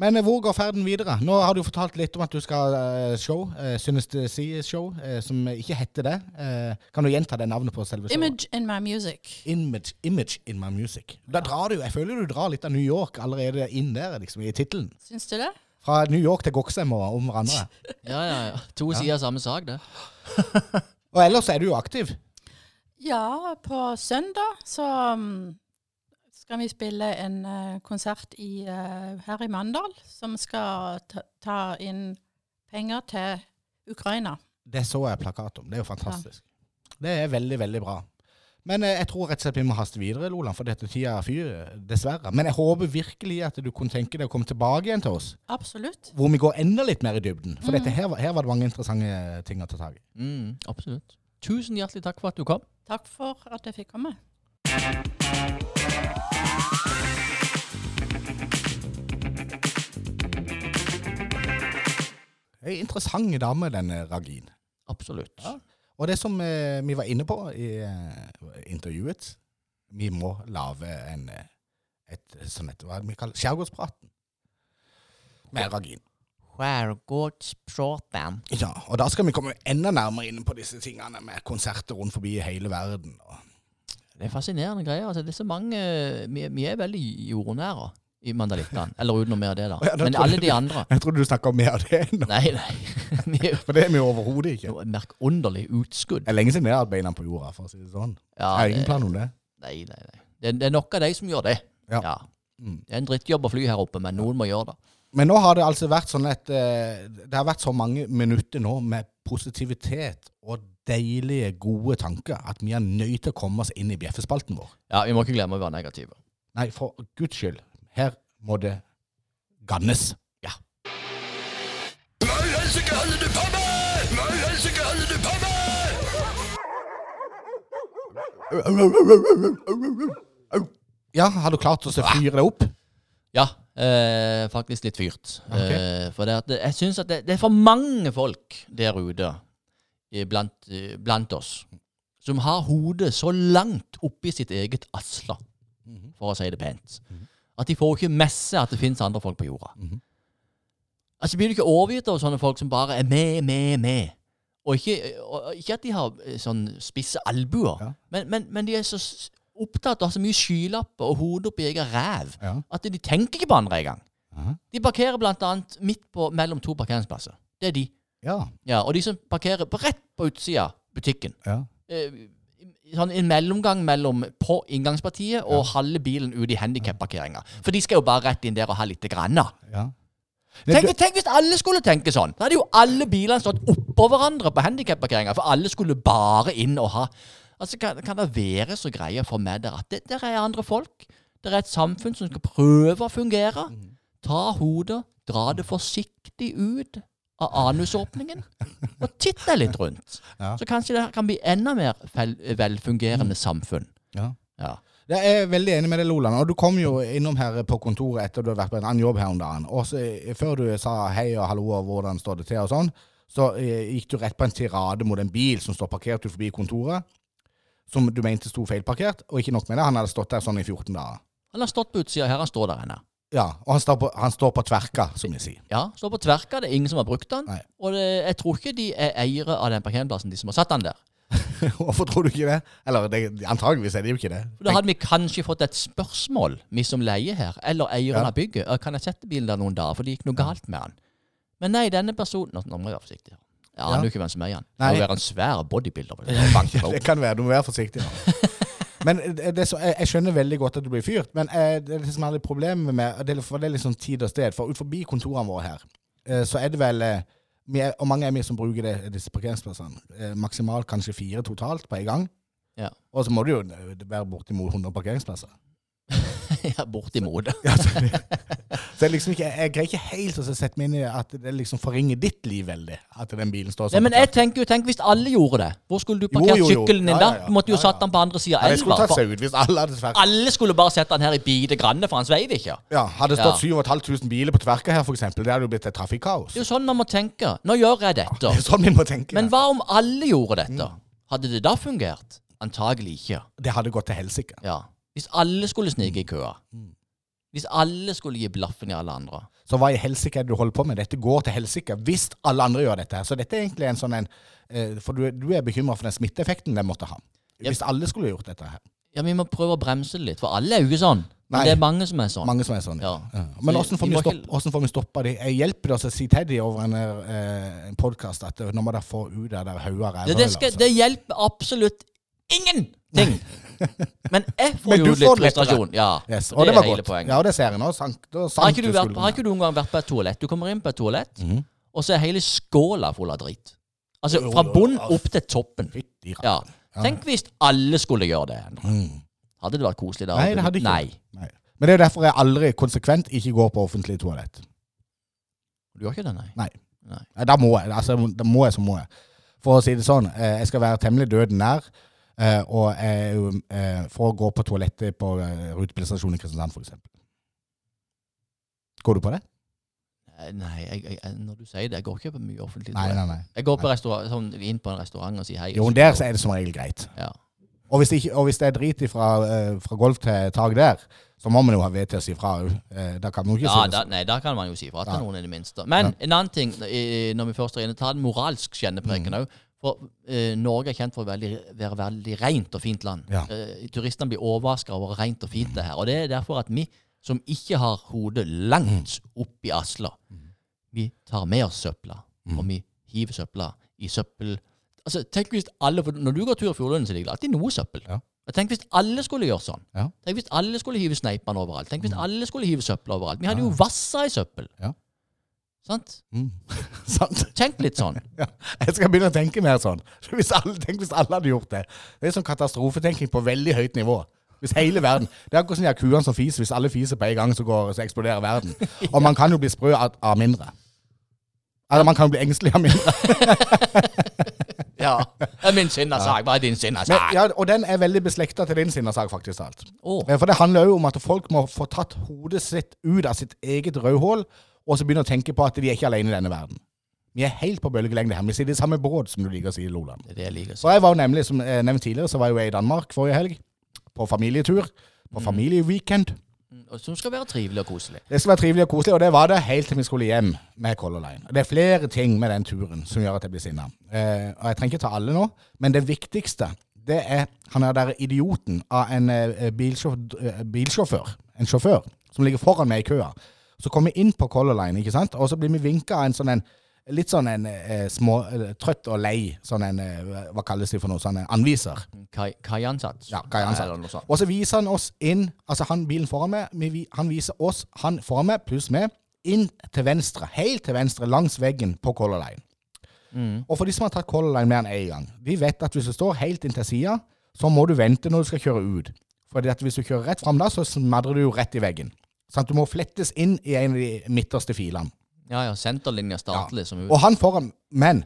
Men eh, hvor går ferden videre? Nå har du fortalt litt om at du skal eh, show. Uh, eh, som ikke heter det. Kan du gjenta det navnet på selve showet? Image in my music. Image, image in my music. Da drar du, Jeg føler du drar litt av New York allerede inn der, liksom, i tittelen. Syns du det? Fra New York til Goksem og om hverandre. Ja, ja, ja. To sider ja. samme sak, det. Og ellers er du jo aktiv. Ja, på søndag så mm, skal vi spille en eh, konsert i, eh, her i Mandal, som skal ta, ta inn penger til Ukraina. Det så jeg plakat om. Det er jo fantastisk. Det er veldig, veldig bra. Men eh, jeg tror rett og slett vi må haste videre, Loland, for dette tida er fyr, dessverre. Men jeg håper virkelig at du kunne tenke deg å komme tilbake igjen til oss, Absolutt. hvor vi går enda litt mer i dybden. For dette her, her var det mange interessante ting å ta tak i. Mm, absolutt. Tusen hjertelig takk for at du kom. Takk for at jeg fikk komme. Ei interessant dame, denne Ragin. Absolutt. Og det som eh, vi var inne på i eh, intervjuet, vi må lage en, eh, et sånn et, hva vi kaller skjærgårdspraten. Med Ragin. Skjærgårdspraten. Ja, og da skal vi komme enda nærmere inn på disse tingene med konserter rundt forbi i hele verden. Det er fascinerende greier. Altså, det er så mange Vi, vi er veldig jordnære i Mandalittaen. Eller utenom mer av det, da. Ja, Men alle de andre jeg trodde du snakka mer av det nå, Nei, nei. For det er vi overhodet ikke. jo merkunderlig utskudd. Det er lenge siden jeg har hatt beina på jorda, for å si det sånn. Ja, jeg har ingen plan om det. Nei, nei, nei. Det, er- det er nok av de som gjør det. Ja. Mm. Det er en drittjobb å fly her oppe, men noen må gjøre det. Men nå har det altså vært sånn et eh, Det har vært så mange minutter nå med positivitet og deilige, gode tanker at vi er nødt til å komme oss inn i bjeffespalten vår. Ja, Vi må ikke glemme å være negative. Nei, for guds skyld. Her må det gannes. Ja. Ja, har du klart å fyre det opp? Ja, eh, faktisk litt fyrt. Okay. Eh, for det at jeg syns at det, det er for mange folk der ute blant, blant oss som har hodet så langt oppi sitt eget asla, for å si det pent, at de får ikke med seg at det finnes andre folk på jorda. Mhm. Altså Blir du ikke overgitt av sånne folk som bare er med, med, med? Og ikke, og ikke at de har eh, sånn spisse albuer, Ja. men, men, men de er så opptatt av så mye skylapper og hodet oppi egen ræv Ja. at de tenker ikke på andre engang. Aha. De parkerer annet midt på, mellom to parkeringsplasser. Det er de. Ja. Ja, og de som parkerer på, rett på utsida butikken. ja. Eh, sånn en mellomgang mellom på inngangspartiet og halve bilen ut i handikapparkeringa. For de skal jo bare rett inn der og ha lite grann. ja. Tenk, tenk hvis alle skulle tenke sånn! Da hadde jo alle bilene stått oppå hverandre på handikapparkeringa, for alle skulle bare inn og ha Altså, kan, kan det være så greie for meg der at det der er andre folk? Det er et samfunn som skal prøve å fungere. Ta hodet, dra det forsiktig ut av anusåpningen, og titt deg litt rundt. Ja. Så kanskje det kan bli enda mer velfungerende samfunn. ja. Ja. Jeg er veldig enig med deg, Loland. Og du kom jo innom her på kontoret etter du har vært på en annen jobb her om dagen. Og så, eh, før du sa hei og hallo og hvordan står det til og sånn, så eh, gikk du rett på en tirade mot en bil som står parkert forbi kontoret. Som du mente sto feilparkert. Og ikke nok med det, han hadde stått der sånn i 14 dager. Han har stått på utsida her, han står der ennå. Ja, og han står på, han står på tverka, som de sier. Ja, står på tverka, det er ingen som har brukt den. Nei. Og det, jeg tror ikke de er eiere av den parkeringsplassen, de som har satt den der. Hvorfor tror du ikke det? Eller det, antageligvis er det jo ikke det. For Da hadde vi kanskje fått et spørsmål, vi som leier her, eller eieren Ja. av bygget. «Øh, Kan jeg sette bilen der noen dager, for det gikk noe galt med han. Men nei, denne personen nå må jeg være forsiktig. her. Jeg aner Ja. jo ikke hvem som eier igjen. Det Nei. må være en svær bodybuilder. det. Det kan være. Du må være forsiktig nå. Men det, det, er så, jeg, jeg skjønner veldig godt at du blir fyrt, men jeg, det, er som er litt problemet med det, er- For det er liksom tid og sted. For ut forbi kontorene våre her, eh, så er det vel eh, er, Og mange er vi som bruker det, disse parkeringsplassene. Eh, maksimalt kanskje fire totalt på en gang. Ja. Og så må du jo eh, være bortimot 100 parkeringsplasser. ja, bortimot. Ja, så, så liksom ikke, jeg greier ikke helt å sette meg inn i at det liksom forringer ditt liv veldig. At den bilen står Nei, sånn. men jeg tenker jo, tenk hvis alle gjorde det. Hvor skulle du parkert Jo, jo, jo. sykkelen din Ja, da? ja, ja. Du måtte jo Ja, ja. satt den på andre sida ja, av elva. alle. Alle skulle bare sette den her i bite granne, for han sveiv ikke. Ja, Hadde det stått Ja. 7500 biler på tverka her, eksempel, det hadde jo blitt et trafikkaos. Det er jo sånn man må tenke. Nå gjør jeg dette. Det er sånn vi må tenke. Men hva om alle gjorde dette? Hadde det da fungert? Antagelig ikke. det hadde gått til helsike. Ja. Hvis alle skulle snike i køa. Hvis alle skulle gi blaffen i alle andre. Så hva i helsike er det du holder på med? Dette går til helsike hvis alle andre gjør dette. Så dette er egentlig en sånn en eh, For du, du er bekymra for den smitteeffekten den måtte ha. Hvis alle skulle gjort dette her. Ja, vi må prøve å bremse det litt, for alle er jo ikke sånn. Men Nei. det er mange som er sånn. Mange som er sånn. Ja. Ja. Men åssen får, vi stopp, hvordan får vi stoppa de? Jeg hjelper det å si til de over en, eh, en podkast at nå må dere få ut det der hodet av Det, det, skal, altså. det hjelper absolutt ingenting! Men jeg får Men jo du litt får lettere. frustrasjon. Ja, Yes, og det, det var hele godt. poenget. Ja, og det ser jeg nå. Sank, da sank Har ikke, du vært, har ikke du noen gang vært på et toalett? Du kommer inn på et toalett, Mhm. og så er hele skåla full av drit. Altså Jo, fra jo, bunn opp til toppen. Fytti. Ja. Tenk hvis alle skulle gjøre det. Mm. Hadde det vært koselig da? Nei, det hadde ikke Nei. Nei. Men det er derfor jeg aldri konsekvent ikke går på offentlig toalett. Du gjør ikke det, nei? Nei. Nei. Nei, Da må jeg. Altså, da må jeg, så må jeg. For å si det sånn, eh, jeg skal være temmelig døden nær. Eh, Og eh, for å gå på toalettet på eh, rutebilstasjonen i Kristiansand, f.eks. Går du på det? Eh, Nei, jeg, jeg, når du sier det, jeg går ikke på mye offentlig Nei, nei, nei. Jeg går på sånn, inn på en restaurant og sier hei. Jo, der er det som regel greit. Ja. Og hvis, ikke, og hvis det er drit fra, uh, fra gulv til tak der, så må man jo ha ved til å si fra òg. da kan man jo ikke Ja, si det. da, nei, da kan man jo si fra til Ja. noen i det minste. Men en annen ting, når vi først er inne, ta den moralsk kjennepreken Mm. For eh, Norge er kjent for å veldig, være veldig rent og fint land. Ja. Eh, turistene blir overraska over hvor rent og fint det er her. Og det er derfor at vi som ikke har hodet langt oppi opp i asla, vi tar med oss søpla, Mm. og vi hiver søpla i søppel... Altså, tenk hvis alle, for Når du går tur i Fjordlunden, så ligger det alltid noe søppel. Ja. Tenk hvis alle skulle gjøre sånn. Ja. Tenk hvis alle skulle hive sneipene overalt. Tenk hvis alle skulle hive søppel overalt. Vi hadde jo vassa i søppel. Ja. Sant? Mm. Sant? Tenk litt sånn. Ja. Jeg skal begynne å tenke mer sånn. Hvis alle, tenk hvis alle hadde gjort det. Det er sånn katastrofetenking på veldig høyt nivå. Hvis hele verden Det er akkurat som de kuene som fiser. Hvis alle fiser på en gang, så, går, så eksploderer verden. Og man kan jo bli sprø av, av mindre. Eller man kan jo bli engstelig av mindre. Ja. Det min sinnasak. Er din Men, ja, og den er veldig beslekta til din sinnesak, faktisk. alt. Å, Eh, For det handler jo om at folk må få tatt hodet sitt ut av sitt eget rødhål, og så begynne å tenke på at de er ikke alene i denne verden. Vi er helt på bølgelengde her. Vi sitter i samme båt, som du liker å si, Loland. det er det jeg liker å si. For jeg var jo nemlig, som jeg nevnt tidligere, så var jeg jo i Danmark forrige helg. På familietur. På familieweekend. Og Som skal være trivelig og koselig. Det skal være trivelig og koselig, og det var det helt til vi skulle hjem med Color Line. Det er flere ting med den turen som gjør at jeg blir sinna. Eh, og jeg trenger ikke ta alle nå, men det viktigste, det er han er der idioten av en eh, bilsjåfør, eh, bilsjåfør, en sjåfør, som ligger foran meg i køa. Så kommer vi inn på Color Line, ikke sant? og så blir vi vinka av en sånn en Litt sånn en eh, små, eh, trøtt og lei, sånn en eh, Hva kalles det for noe? Sånn en anviser. Kai-ansatt. Ja, kaiansatt. Eller noe sånt. Og så viser han oss inn, altså han bilen foran meg, vi- vi- han viser oss, han foran meg, pluss meg, inn til venstre, helt til venstre, langs veggen på Color Line. Mm. Og for de som har tatt Color Line mer enn én gang, de vet at hvis du står helt inntil sida, så må du vente når du skal kjøre ut. Fordi at hvis du kjører rett fram da, så smadrer du jo rett i veggen. Sånn, du må flettes inn i en av de midterste filene. Ja, ja. Senterlinja statlig. liksom Som Og han foran, men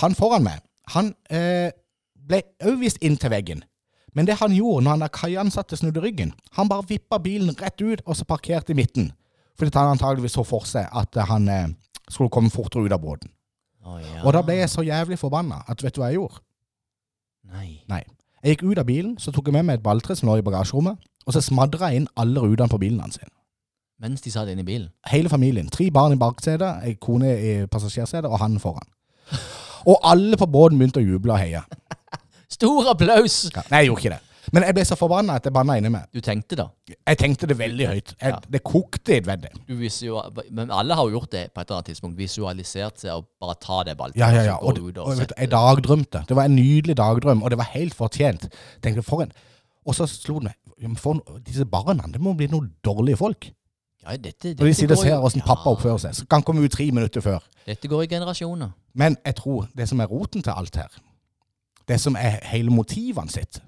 han foran meg, han eh, ble òg vist inn til veggen. Men det han gjorde når han der kaiansatte snudde ryggen, han bare vippa bilen rett ut og så parkerte i midten. Fordi han antageligvis så for seg at eh, han eh, skulle komme fortere ut av båten. Ja. Og da ble jeg så jævlig forbanna at vet du hva jeg gjorde? Nei. Jeg gikk ut av bilen, så tok jeg med meg et balltre som lå i bagasjerommet, og så smadra jeg inn alle rutene på bilen hans. Mens de satt inne i bilen. Hele familien. Tre barn i baksetet, ei kone i passasjersetet og han foran. Og alle på båten begynte å juble og heie. Stor applaus! Ja. Nei, jeg gjorde ikke det. Men jeg ble så forbanna at jeg banna inni meg. Du tenkte da. Jeg tenkte det veldig høyt. Jeg, Ja. Det kokte i et vedde. Men alle har jo gjort det på et eller annet tidspunkt. Visualisert seg og bare ta det ballet. Ja, ja, ja. Og, og og vet jeg dagdrømte. Det var en nydelig dagdrøm, og det var helt fortjent. Tenkte, for en... Og så slo det meg for Disse barna, det må bli noen dårlige folk. Ja, dette, Når de sitter og ser åssen pappa oppfører seg. Så kan han komme ut tre minutter før. Dette går i generasjoner. Men jeg tror det som er roten til alt her, det som er hele motivene sitt,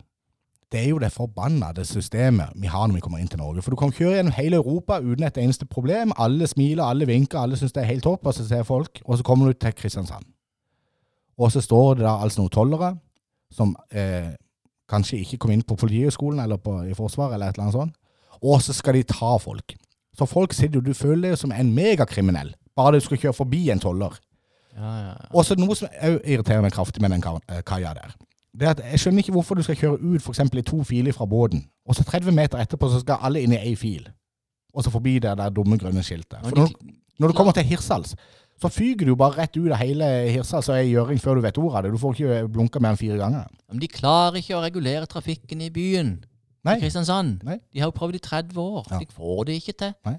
det er jo det forbannede systemet vi har når vi kommer inn til Norge. For du kan kjøre gjennom hele Europa uten et eneste problem. Alle smiler, alle vinker, alle syns det er helt topp, og så ser folk, og så kommer du til Kristiansand. Og så står det da altså noen tollere som eh, kanskje ikke kom inn på Politihøgskolen eller på, i Forsvaret eller et eller annet sånt, og så skal de ta folk. Så folk sitter jo, du føler deg som en megakriminell, bare du skal kjøre forbi en toller. Ja, ja, ja. Og så noe som òg irriterer meg kraftig med den eh, kaia der. Det er at Jeg skjønner ikke hvorfor du skal kjøre ut eksempel i to filer fra båten, og så 30 meter etterpå så skal alle inn i ei fil. Og så forbi det der dumme grønne skiltet. For Når når, du kommer til Hirsals, så fyker du bare rett ut av hele Hirsals og er i gjøring før du vet ordet av det. Du får ikke blunka mer enn fire ganger. Men de klarer ikke å regulere trafikken i byen. Nei. I Kristiansand. Nei. De har jo prøvd i 30 år. Ja. De får det ikke til. Nei.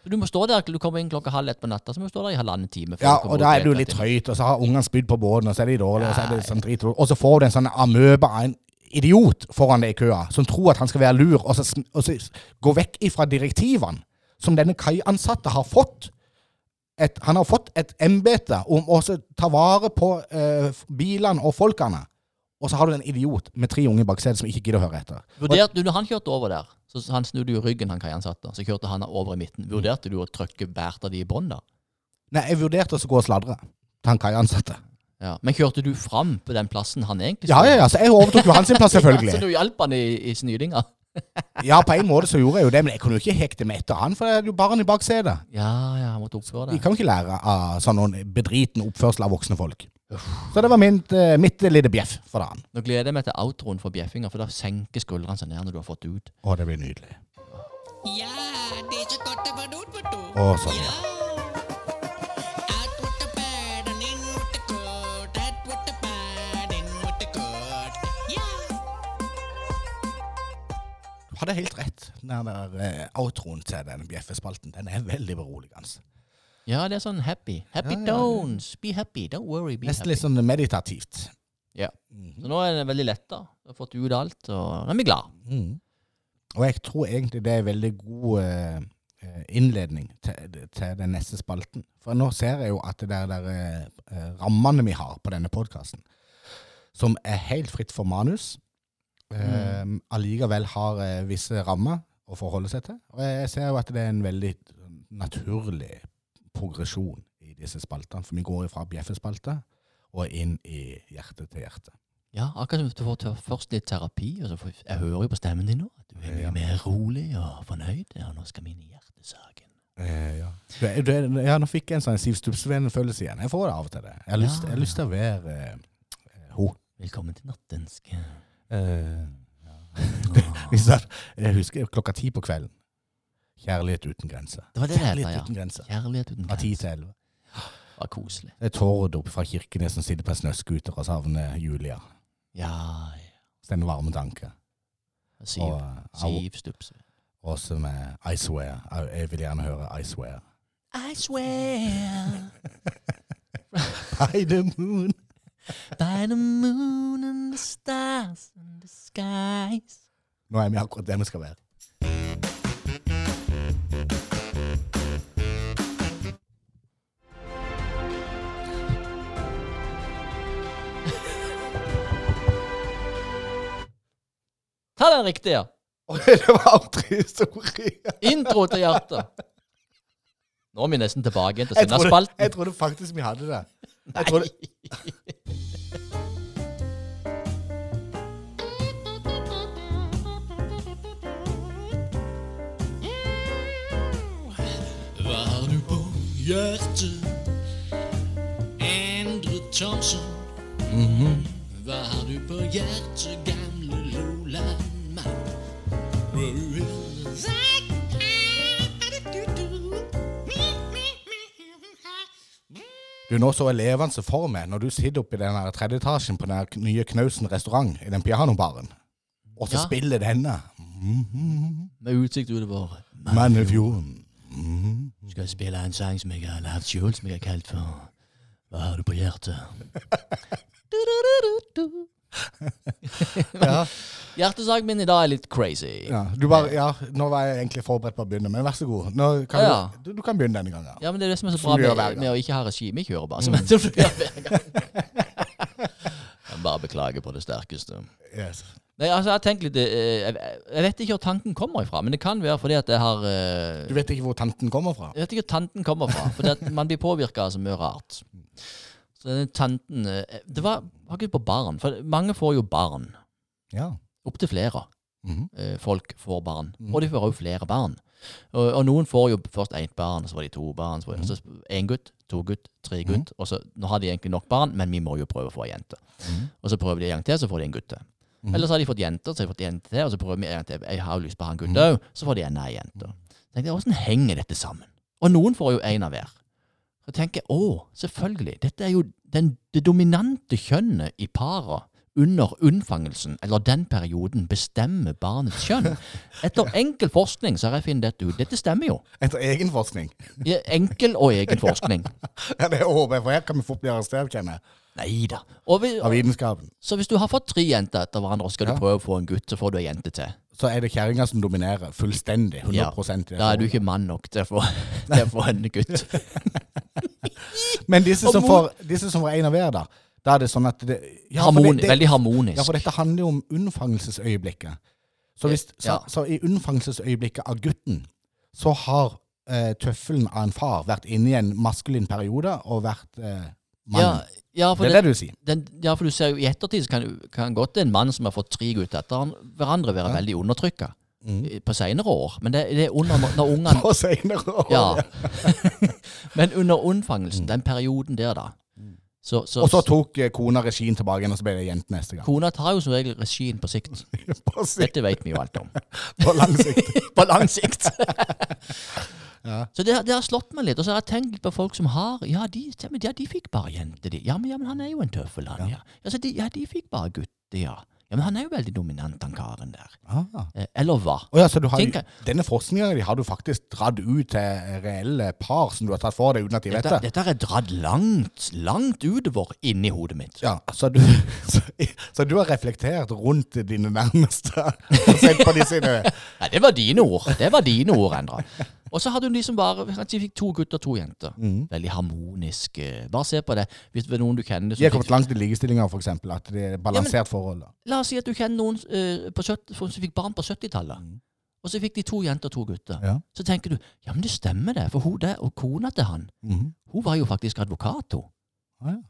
Så du må stå der, du kommer inn klokka halv ett på natta, så må du stå der i halvannen time. Ja, og da er du litt trøyt, og så har ungene spydd på båten, og så er de dårlige, og så er det sånn drit, og så får du en sånn amøbe av en idiot foran deg i køa, som tror at han skal være lur, og så, og så gå vekk ifra direktivene som denne kaiansatte har fått. Et, han har fått et embete om å ta vare på eh, bilene og folkene. Og så har du en idiot med tre unge bak setet som ikke gidder å høre etter. Vurderte du, når han kjørte over der, så han snudde jo ryggen, han kaiansatte, så kjørte han over i midten. Vurderte du å trykke hvert av de i bånn da? Nei, jeg vurderte å gå og sladre til han kaiansatte. Ja. Men kjørte du fram på den plassen han egentlig skulle? Ja, ja, ja, så jeg overtok jo hans plass, selvfølgelig. Så du hjalp han i, i snydinga? Ja, på en måte så gjorde jeg jo det, men jeg kunne jo ikke hekte meg etter han, for det er jo barn i baksetet. Ja, ja, måtte oppføre De det. kan jo ikke lære av sånn noen bedriten oppførsel av voksne folk. Så det var mitt, eh, mitt lille bjeff for dagen. Nå gleder jeg meg til outroen for bjeffinga, for da senker skuldrene seg ned når du har fått ut. Å, det blir nydelig. Ja, det er så godt å være ute, ut, vet du. Å, sånn. Ja. Du hadde helt rett. Den der eh, outroen til den bjeffespalten, den er veldig beroligende. Ja, det er sånn happy. Happy Ja, ja, ja. Be happy. Don't worry, be Nesten happy. litt sånn meditativt. Ja. Så nå er det veldig letta. Du har fått ut alt, og nå er vi glad. Mm. Og jeg tror egentlig det er en veldig god eh, eh, innledning til, til den neste spalten. For nå ser jeg jo at det der, der eh, rammene vi har på denne podkasten, som er helt fritt for manus, eh, allikevel har visse rammer å forholde seg til. Og jeg ser jo at det er en veldig naturlig progresjon i disse spaltene. For vi går fra bjeffespalte og inn i hjerte til hjerte. Ja, akkurat som du får først litt terapi, og så får, jeg hører jo på stemmen din nå at du er mye Ja. mer rolig og fornøyd. Ja, nå skal vi inn i hjertesaken. Eh, ja. Du, du, er- ja, nå fikk jeg en sånn Siv Stubbsveen-følelse igjen. Jeg får det av og til. det. Jeg har lyst, jeg har lyst til å være eh, ho. Velkommen til nattensk. Eh, jeg, jeg husker klokka ti på kvelden. Kjærlighet uten grenser. Det var det det het, Kjærlighet ja. uten grenser. Kjærlighet uten Fra ti grenser. til elleve. Det var koselig. Det er Tord oppe fra Kirkenes som sitter på en snøscooter og savner Julia. Ja, ja. Så det er en varme tanke. Siv, Og, eh, Siv Stupse. også med I Swear. Jeg vil gjerne høre I Swear. I swear By the moon. by the moon and the stars and the skies. Nå er vi akkurat der vi skal være. Ta den riktige. det var aldri historie. Intro til hjertet. Nå er vi nesten tilbake igjen til Jeg trodde, Sinnasspalten. jeg trodde faktisk vi hadde det. Jeg trodde, Hva har du på hjertet? Endre Thomsen. Hva har du på hjertet, Du, nå så elevene for meg når du sitter oppe i den tredje etasjen på den nye Knausen restaurant i den pianobaren, og så Ja. spiller denne. Mhm. Med utsikt utover Mannefjorden. Mhm. skal jeg spille en sang som jeg har lagd sjøl, som jeg har kalt for Hva har du på hjertet? Du-du-du-du-du. Ja, Hjertesaken min i dag er litt crazy. ja, du bare, ja, nå var jeg egentlig forberedt på å begynne, men vær så god. Kan Ja. du, du, kan begynne denne gangen. Ja, men det er det som er så bra med. Mm. med å ikke ha regime. Ikke kjører bare som mm. som du gjør hver gang. Jeg bare beklager på det sterkeste. Yes. Nei, altså, jeg har litt eh, Jeg vet ikke hvor tanken kommer ifra, men det kan være fordi at jeg har uh, Du vet ikke hvor tanten kommer fra? Jeg vet ikke hvor tanten kommer fra, for man blir påvirka av så mye rart. Så denne tanten eh, Det var faktisk på barn, for mange får jo barn. Ja. Opptil flere Mhm. eh, folk får barn. Mhm. Og de får òg flere barn. Og, og noen får jo først ett barn, så får de to barn, så får de så én gutt, to gutt, tre gutt. Og så, nå har de egentlig nok barn, men vi må jo prøve å få ei jente. Mhm. Og så prøver de en gang til, så får de en gutt til. Mhm. Eller så har de fått jenter, så har de fått jente til, og så prøver vi en gang til. Jeg har jo lyst på han gutt Mhm. òg, så får de enda ei jente. Åssen henger dette sammen? Og noen får jo én av hver. Så tenker jeg å, selvfølgelig. Dette er jo den, det dominante kjønnet i paret under unnfangelsen, eller den perioden, bestemmer barnets kjønn. Etter enkel forskning så har jeg funnet dette ut. Dette stemmer jo. Etter egen forskning. Enkel og egen forskning. Ja, det håper jeg, for her kan vi fort bli arrestert, kjenner jeg. Nei da. Av vitenskapen. så hvis du har fått tre jenter etter hverandre, og skal du prøve å få en gutt, så får du ei jente til. Så er det kjerringa som dominerer fullstendig. 100 Ja, Da er du ikke mann nok til å få, til å få en gutt. Men disse som, får, disse som får en av hver, da. Da er det sånn at det, ja, Harmoni, det, det, veldig harmonisk. Ja, for dette handler jo om unnfangelsesøyeblikket. Så, hvis, så, så i unnfangelsesøyeblikket av gutten, så har eh, tøffelen av en far vært inne i en maskulin periode og vært eh, mann. ja, det det, er det du sier. den, ja, for du ser jo i ettertid så kan, kan godt en mann som har fått tre gutter etter han- hverandre, være veldig undertrykka på seinere år. Men det, det er under når, ungene På senere år. Ja. Men under unnfangelsen, den perioden der, da så, så, Og så tok eh, kona regien tilbake igjen, og så ble det jente neste gang. Kona tar jo som regel regien på sikt. På, sikt, Dette vet vi jo alt om. på lang sikt. på lang sikt. Ja. Så det, har- det har slått meg litt. Og så har jeg tenkt litt på folk som har Ja, de, ja, de fikk bare jente, de. Ja men, ja, men han er jo en tøffel, han. Ja. Ja, så de, ja, de fikk bare gutter, ja. Ja, Men han er jo veldig dominant, han karen der. Ah. Eh, eller hva? Oh, ja, så du har, Tenk- denne forskninga di har du faktisk dratt ut til reelle par som du har tatt for deg uten at de vet Dette, det? dette er dratt langt, langt utover inni hodet mitt. Ja, så du, så, så du har reflektert rundt dine nærmeste og sett på de sine Nei, det var dine ord. Det var dine ord, Endra. Og så hadde hun de som bare Kanskje fikk to gutter og to jenter. Mm. Veldig harmonisk. Bare se på det. Hvis det er noen du kjenner De har kommet langt i likestillinga, f.eks. At det er balansert forhold. La oss si at du kjenner noen uh, på 70, som fikk barn på 70-tallet. Og så fikk de to jenter og to gutter. Mm. Ja. Så tenker du ja, men det stemmer det. For hun der, og kona til han, mm. hun var jo faktisk advokat, hun. Ja, ja.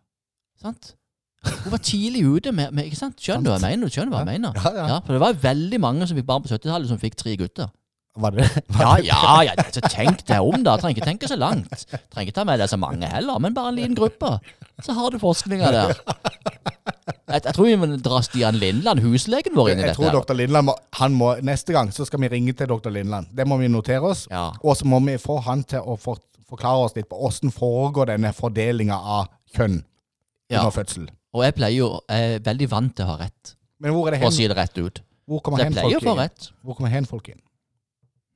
Sant? Hun var tidlig ute med, med ikke sant? Skjønner du hva jeg mener? Du skjønner hva jeg mener? Ja, ja. For det var veldig mange som fikk barn på 70-tallet, som fikk tre gutter. Var det Ja, ja, ja, så tenk deg om, da. Trenger ikke tenke så langt. Trenger ikke ta med deg så mange heller, men bare en liten gruppe. Så har du forskninga der. Jeg, jeg tror vi må dra Stian Lindland, huslegen vår, inn i Jeg dette. tror dr. Lindland må, han må, Neste gang så skal vi ringe til dr. Lindland. Det må vi notere oss. Ja. Og så må vi få han til å for, forklare oss litt på åssen foregår denne fordelinga av kjønn Ja. under fødsel. Og jeg pleier jo Jeg er veldig vant til å ha rett, Men hvor er det for å si det rett ut. Hvor kommer hen folk inn? Hvor kommer hen folk inn?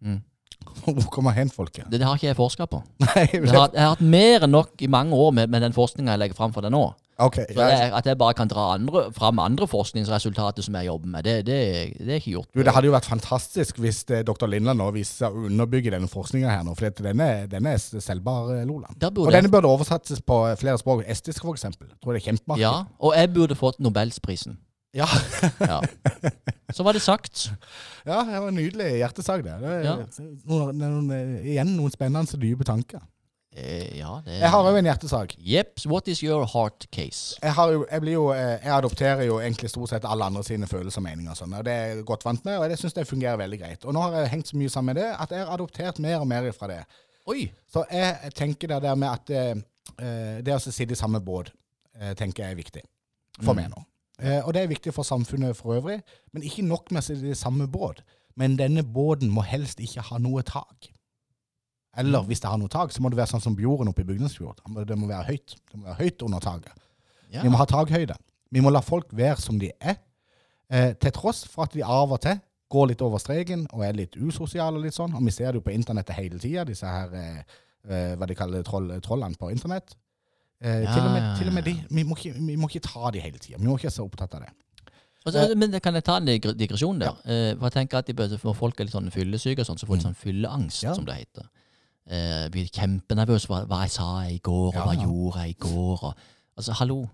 Mm. Hvor kommer hen folket? Det, det har ikke jeg forska på. Nei, Jeg har, jeg har hatt mer enn nok i mange år med, med den forskninga jeg legger fram for deg nå. ok. Så jeg, at jeg bare kan dra andre, fram andre forskningsresultater som jeg jobber med, det, det, det er ikke gjort. Du, Det hadde jo vært fantastisk hvis eh, dr. Lindland nå viste seg å underbygge denne forskninga her nå. For denne, denne er selgbar, eh, Loland. Og denne burde oversettes på flere språk. Estisk, eksempel. Tror det er kjempemarked. ja, og jeg burde fått Nobelsprisen. Ja. Ja. Så var det sagt. ja, det var en nydelig hjertesak, det. det er, Ja. noen, noen, igjen noen spennende, dype tanker. Eh, ja, det Jeg har òg en hjertesak. Jeps, what is your heart case? Jeg, har jo, jeg, blir jo, eh, jeg adopterer jo egentlig stort sett alle andre sine følelser og meninger. og Sånn, og det er jeg godt vant med, og det syns jeg fungerer veldig greit. Og nå har jeg hengt så mye sammen med det at jeg har adoptert mer og mer fra det. Oi! Så jeg tenker det der med at eh, eh, det å sitte i samme båt, eh, tenker jeg er viktig for meg nå. Eh, og det er viktig for samfunnet for øvrig, men ikke nok med seg i samme båt. Men denne båten må helst ikke ha noe tak. Eller hvis det har noe tak, så må det være sånn som Bjorden oppe i Bygdensfjord. Det må være høyt. Det må være høyt under taket. Ja. Vi må ha takhøyde. Vi må la folk være som de er, eh, til tross for at de av og til går litt over streken og er litt usosiale og litt sånn. Og vi ser det jo på internettet hele tida, disse her eh, eh, hva de kaller troll, trollene på internett. Eh, til, og med, til og med de. Vi må ikke, vi må ikke ta de hele tida. Vi må ikke være så opptatt av det. Altså, så- men kan jeg ta en digresjon der? Ja. for jeg tenker at de bør, Når folk er litt sånn fyllesyke, og sånn, så får de sånn fylleangst, Ja. som det heter. Eh, blir kjempenervøse for hva jeg sa i går, og Ja, hva jeg gjorde jeg i går. Og, altså, hallo.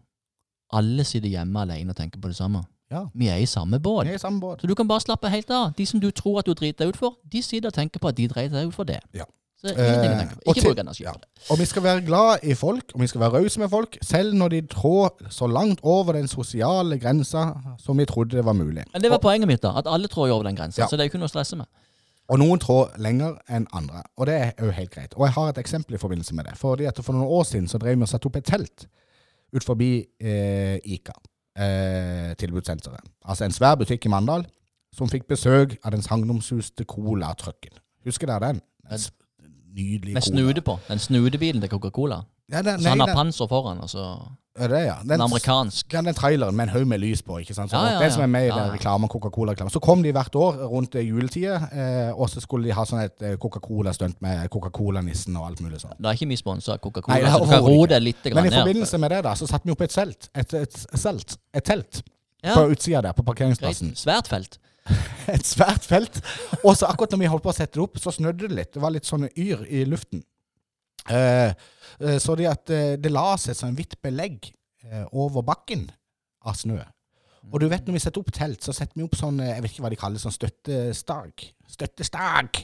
Alle sitter hjemme alene og tenker på det samme. Ja. Vi er i samme båt. Vi er i samme båt. Så du kan bare slappe helt av. De som du tror at du driter deg ut for, de sitter og tenker på at de driter deg ut for det. Ja. Så ingenting å tenke på. Ikke bruk energi ja. Og vi skal være glad i folk, og vi skal være rause med folk, selv når de trår så langt over den sosiale grensa som vi trodde det var mulig. Men det var poenget mitt, da. At alle trår over den grensa. Ja. Så det er jo ikke noe å stresse med. Og noen trår lenger enn andre, og det er jo helt greit. Og jeg har et eksempel i forbindelse med det. Fordi at For noen år siden så drev vi og satte opp et telt ut forbi eh, Ica, eh, tilbudssenteret. Altså en svær butikk i Mandal som fikk besøk av den sagnomsuste cola-trucken. Husker dere den? Den? Nydelige Med cola. snude på. Den snudebilen til Coca-Cola. Ja, den, Så han har den, panser foran, altså. er det, ja. En amerikansk. Ja, den traileren med en haug med lys på. ikke sant? Så Ja, ja, Den som er med i Ja, ja. reklamen, Coca-Cola-reklamen. Så kom de hvert år rundt juletida, eh, og så skulle de ha sånn et eh, Coca-Cola-stunt med Coca-Cola-nissen og alt mulig sånn. Det er ikke vi sponsa Coca-Cola, så du kan roe det litt Men i forbindelse med det da, så satte vi opp et telt. Et, et, telt, et telt Ja, på utsida der, på greit. parkeringsplassen. Svært felt. Et svært felt. Og så akkurat når vi holdt på å sette det opp, så snødde det litt. Det var litt sånn yr i luften. Eh, eh, så det at eh, det la seg sånn hvitt belegg over bakken av snø. Og du vet når vi setter opp telt, så setter vi opp sånn, jeg vet ikke hva de kaller sånn støttestag. Støttestag!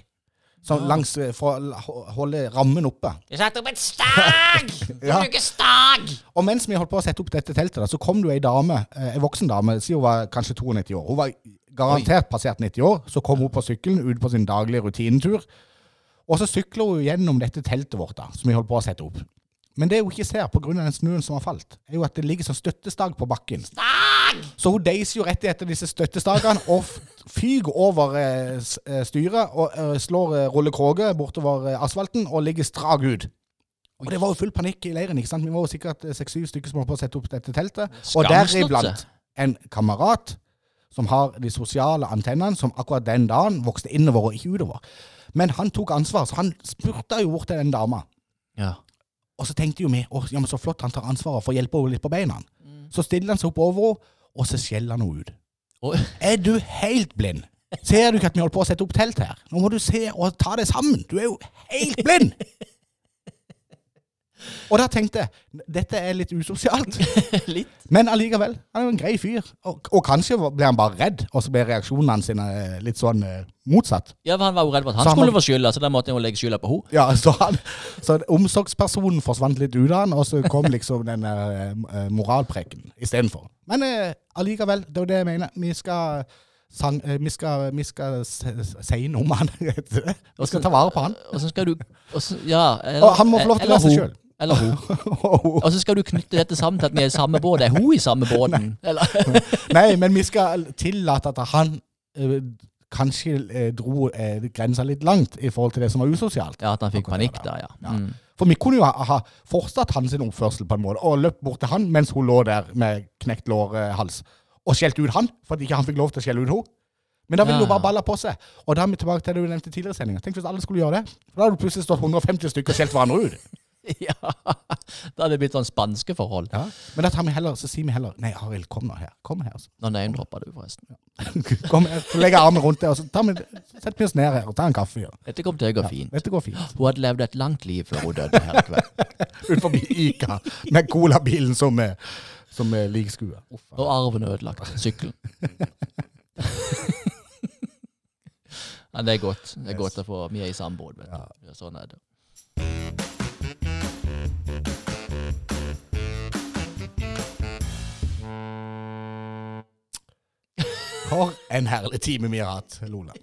Sånn langs, for å holde rammen oppe. Jeg satte opp et stag! Ja. Bruker stag! Og mens vi holdt på å sette opp dette teltet, da, så kom det ei dame, ei voksen dame, Siden hun var kanskje 92 år. Hun var garantert passert 90 år. Så kom hun på sykkelen ut på sin daglige rutinetur. Og så sykler hun gjennom dette teltet vårt, da, som vi holdt på å sette opp. Men det hun ikke ser, pga. den snøen som har falt, er jo at det ligger sånn støttestag på bakken. Stag! Så hun deiser jo rett etter disse støttestagene og fyger fyker over eh, eh, styret og eh, slår eh, bortover asfalten og ligger strak ut. Og det var jo full panikk i leiren. ikke sant? Vi var jo sikkert seks-syv stykker som holdt på å sette opp dette teltet. Og deriblant en kamerat som har de sosiale antennene, som akkurat den dagen vokste innover og ikke utover. Men han tok ansvar, så han spurta jo bort til den dama. Ja. Og så tenkte jo vi å, ja, men så flott han tar ansvaret for å hjelpe henne litt på beina. Så stiller han seg opp over henne, og så skjeller han henne ut. Oh. Er du helt blind? Ser du ikke at vi holder på å sette opp telt her? Nå må du se og ta det sammen. Du er jo helt blind! Og da tenkte jeg dette er litt usosialt. Litt. Men allikevel, han er jo en grei fyr. Og, og kanskje ble han bare redd, og så ble reaksjonene hans sine, eh, litt sånn eh, motsatt. Ja, for han var jo redd for at han han skulle få skylda, så da måtte han jo legge skylda på henne. Ja, så, han, så omsorgspersonen forsvant litt ut av han, og så kom liksom den eh, eh, moralpreken istedenfor. Men eh, allikevel, det er jo det jeg mener. Vi skal, sang, vi skal, vi skal si noe om han. vi skal ta vare på han. Og så skal du og så, Ja. Eller, Og han må få lov til å være seg sjøl. Eller hun. Og så skal du knytte dette sammen til at vi er i samme båt. Er hun i samme båten? Eller? Nei, men vi skal tillate at han eh, kanskje eh, dro eh, grensa litt langt i forhold til det som var usosialt. Ja, at han fikk panikk da, ja. Ja. Mm. For vi kunne jo ha, ha fortsatt hans oppførsel på en måte, og løpt bort til han mens hun lå der med knekt lårhals, og skjelt ut han, fordi ikke han fikk lov til å skjelle ut henne. Men da ville Ja. hun bare balla på seg. Og da er vi tilbake til det du nevnte tidligere i sendinga. Tenk hvis alle skulle gjøre det. For Da hadde du plutselig stått 150 stykker og skjelt hverandre ut. Ja, da hadde det blitt sånn spanske forhold. Ja. Men da tar vi heller, så sier vi heller Nei, Arild, kom nå her. Kom her. Så. Nå name-droppa du, forresten. Kom her. Så legger jeg armen rundt deg, og så tar vi, setter vi oss ned her og tar en kaffe. Ja. Dette kom til å gå fint. Dette går fint. Hun hadde levd et langt liv før hun døde her i kveld. Ut forbi Ica med colabilen som, som likskue. Og arven ødelagt. Sykkelen. Men det er godt. Det er godt å få Vi er i samme båt, vet du. Ja, sånn er det. For en herlig time vi har hatt, Lola.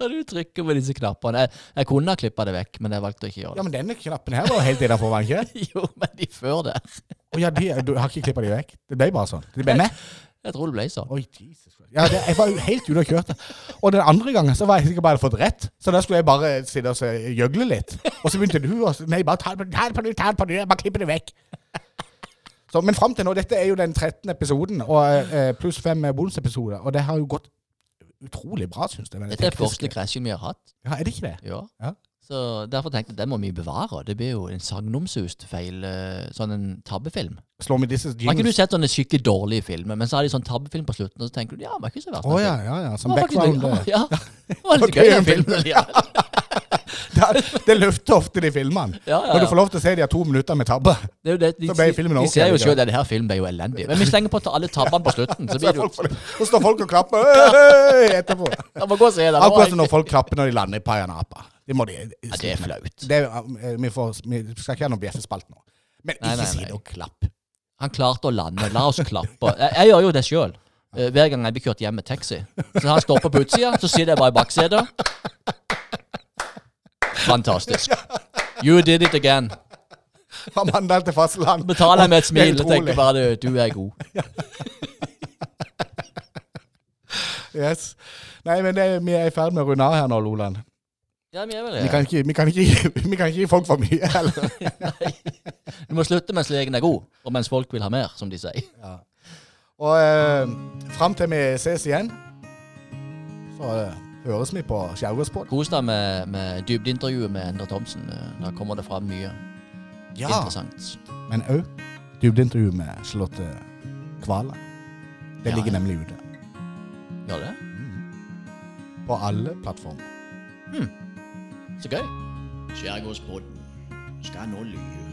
Og du trykker på disse knappene. Jeg, jeg kunne ha klippa det vekk, men jeg valgte å ikke gjøre Ja, men denne knappen her var helt innafor, var den ikke? Jo, men de før der. Å ja, de, du har ikke klippa de vekk? Det ble bare sånn? De ble med? Jeg tror det ble sånn. Oi, Jesus Christ. Ja, det, jeg var jo helt ute og kjørte. Og den andre gangen så var jeg sikkert bare fått rett, så da skulle jeg bare sitte og se, gjøgle litt. Og så begynte du å Nei, bare ta det på ta det på nytt, ta det på nytt, bare klippe det vekk. Så, men fram til nå, dette er jo den 13. episoden, og eh, pluss fem bonusepisoder, og det har jo gått utrolig bra, syns jeg. Dette er første krasjen vi har hatt. Ja, er det ikke det? Ja. Ja. Så derfor tenkte jeg den må vi bevare. Det blir jo en sagnomsust feil eh, sånn en tabbefilm. Slår vi disse Har ikke du sett sånne skikkelig dårlige filmer, men så har de sånn tabbefilm på slutten, og så tenker du ja, var ikke så verst. Oh, ja, ja, ja. Som faktisk background. litt- eh, Ja. Det var litt okay, gøy, en den filmen. Ja. Det, det løfter ofte de filmene. Ja, ja, Når du får lov til å se de har to minutter med tabbe. Det er jo det, de, Så ble filmen de ser jo sjøl at denne filmen ble jo elendig. Men vi slenger på alle tabbene på slutten, så blir så, det jo så står folk og klapper etterpå. Akkurat som når folk klapper når de lander i Payanapa. Det må de Ja, det er flaut. Det, er- vi, får, vi skal ikke ha noen bjeffespalt nå. Men Nei, ikke nei, si nei. og klapp. Han klarte å lande. La oss klappe. Jeg, jeg gjør jo det sjøl. hver gang jeg blir kjørt hjem med taxi. Så han stopper på utsida, så sitter jeg bare i baksetet. Fantastisk. You did it again. Fra Mandal til fastland. Betaler jeg med et smil og tenker bare du, du er god. Yes. Nei, men det, vi er i ferd med å runde av her nå, Loland. Ja, vi er vel Vi kan ikke, vi kan ikke, vi kan ikke gi folk for mye, heller. Du må slutte mens legen er god, og mens folk vil ha mer, som de sier. Ja. Og eh, fram til vi ses igjen, så eh, høres vi på Skjærgårdspod. Kos deg med, med dybdeintervjuet med Endre Thomsen. Eh, Da kommer det fram mye Ja, interessant. men òg dybdeintervju med Charlotte Kvala. Det Ja, ligger ja. nemlig ute. Gjør det? På alle plattformer. Så gøy. Skjærgårdspodden skal nå lyve.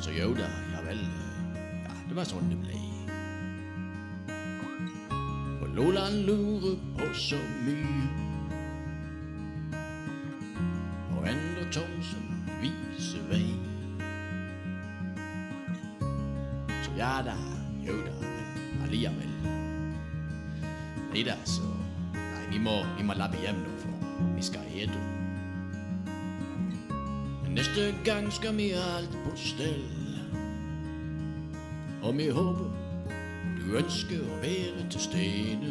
Så jo da, ja vel. Ja, det var sånn det ble. For Loland lurer på så mye. Og Endre Thomsen viser vei. Så ja da, jo da, men allikevel. Nei da, så Nei, vi må, vi må labbe hjem nå, vi skal ete. Neste gang skal vi ha alt på stell. Og vi håper du ønsker å være til stede.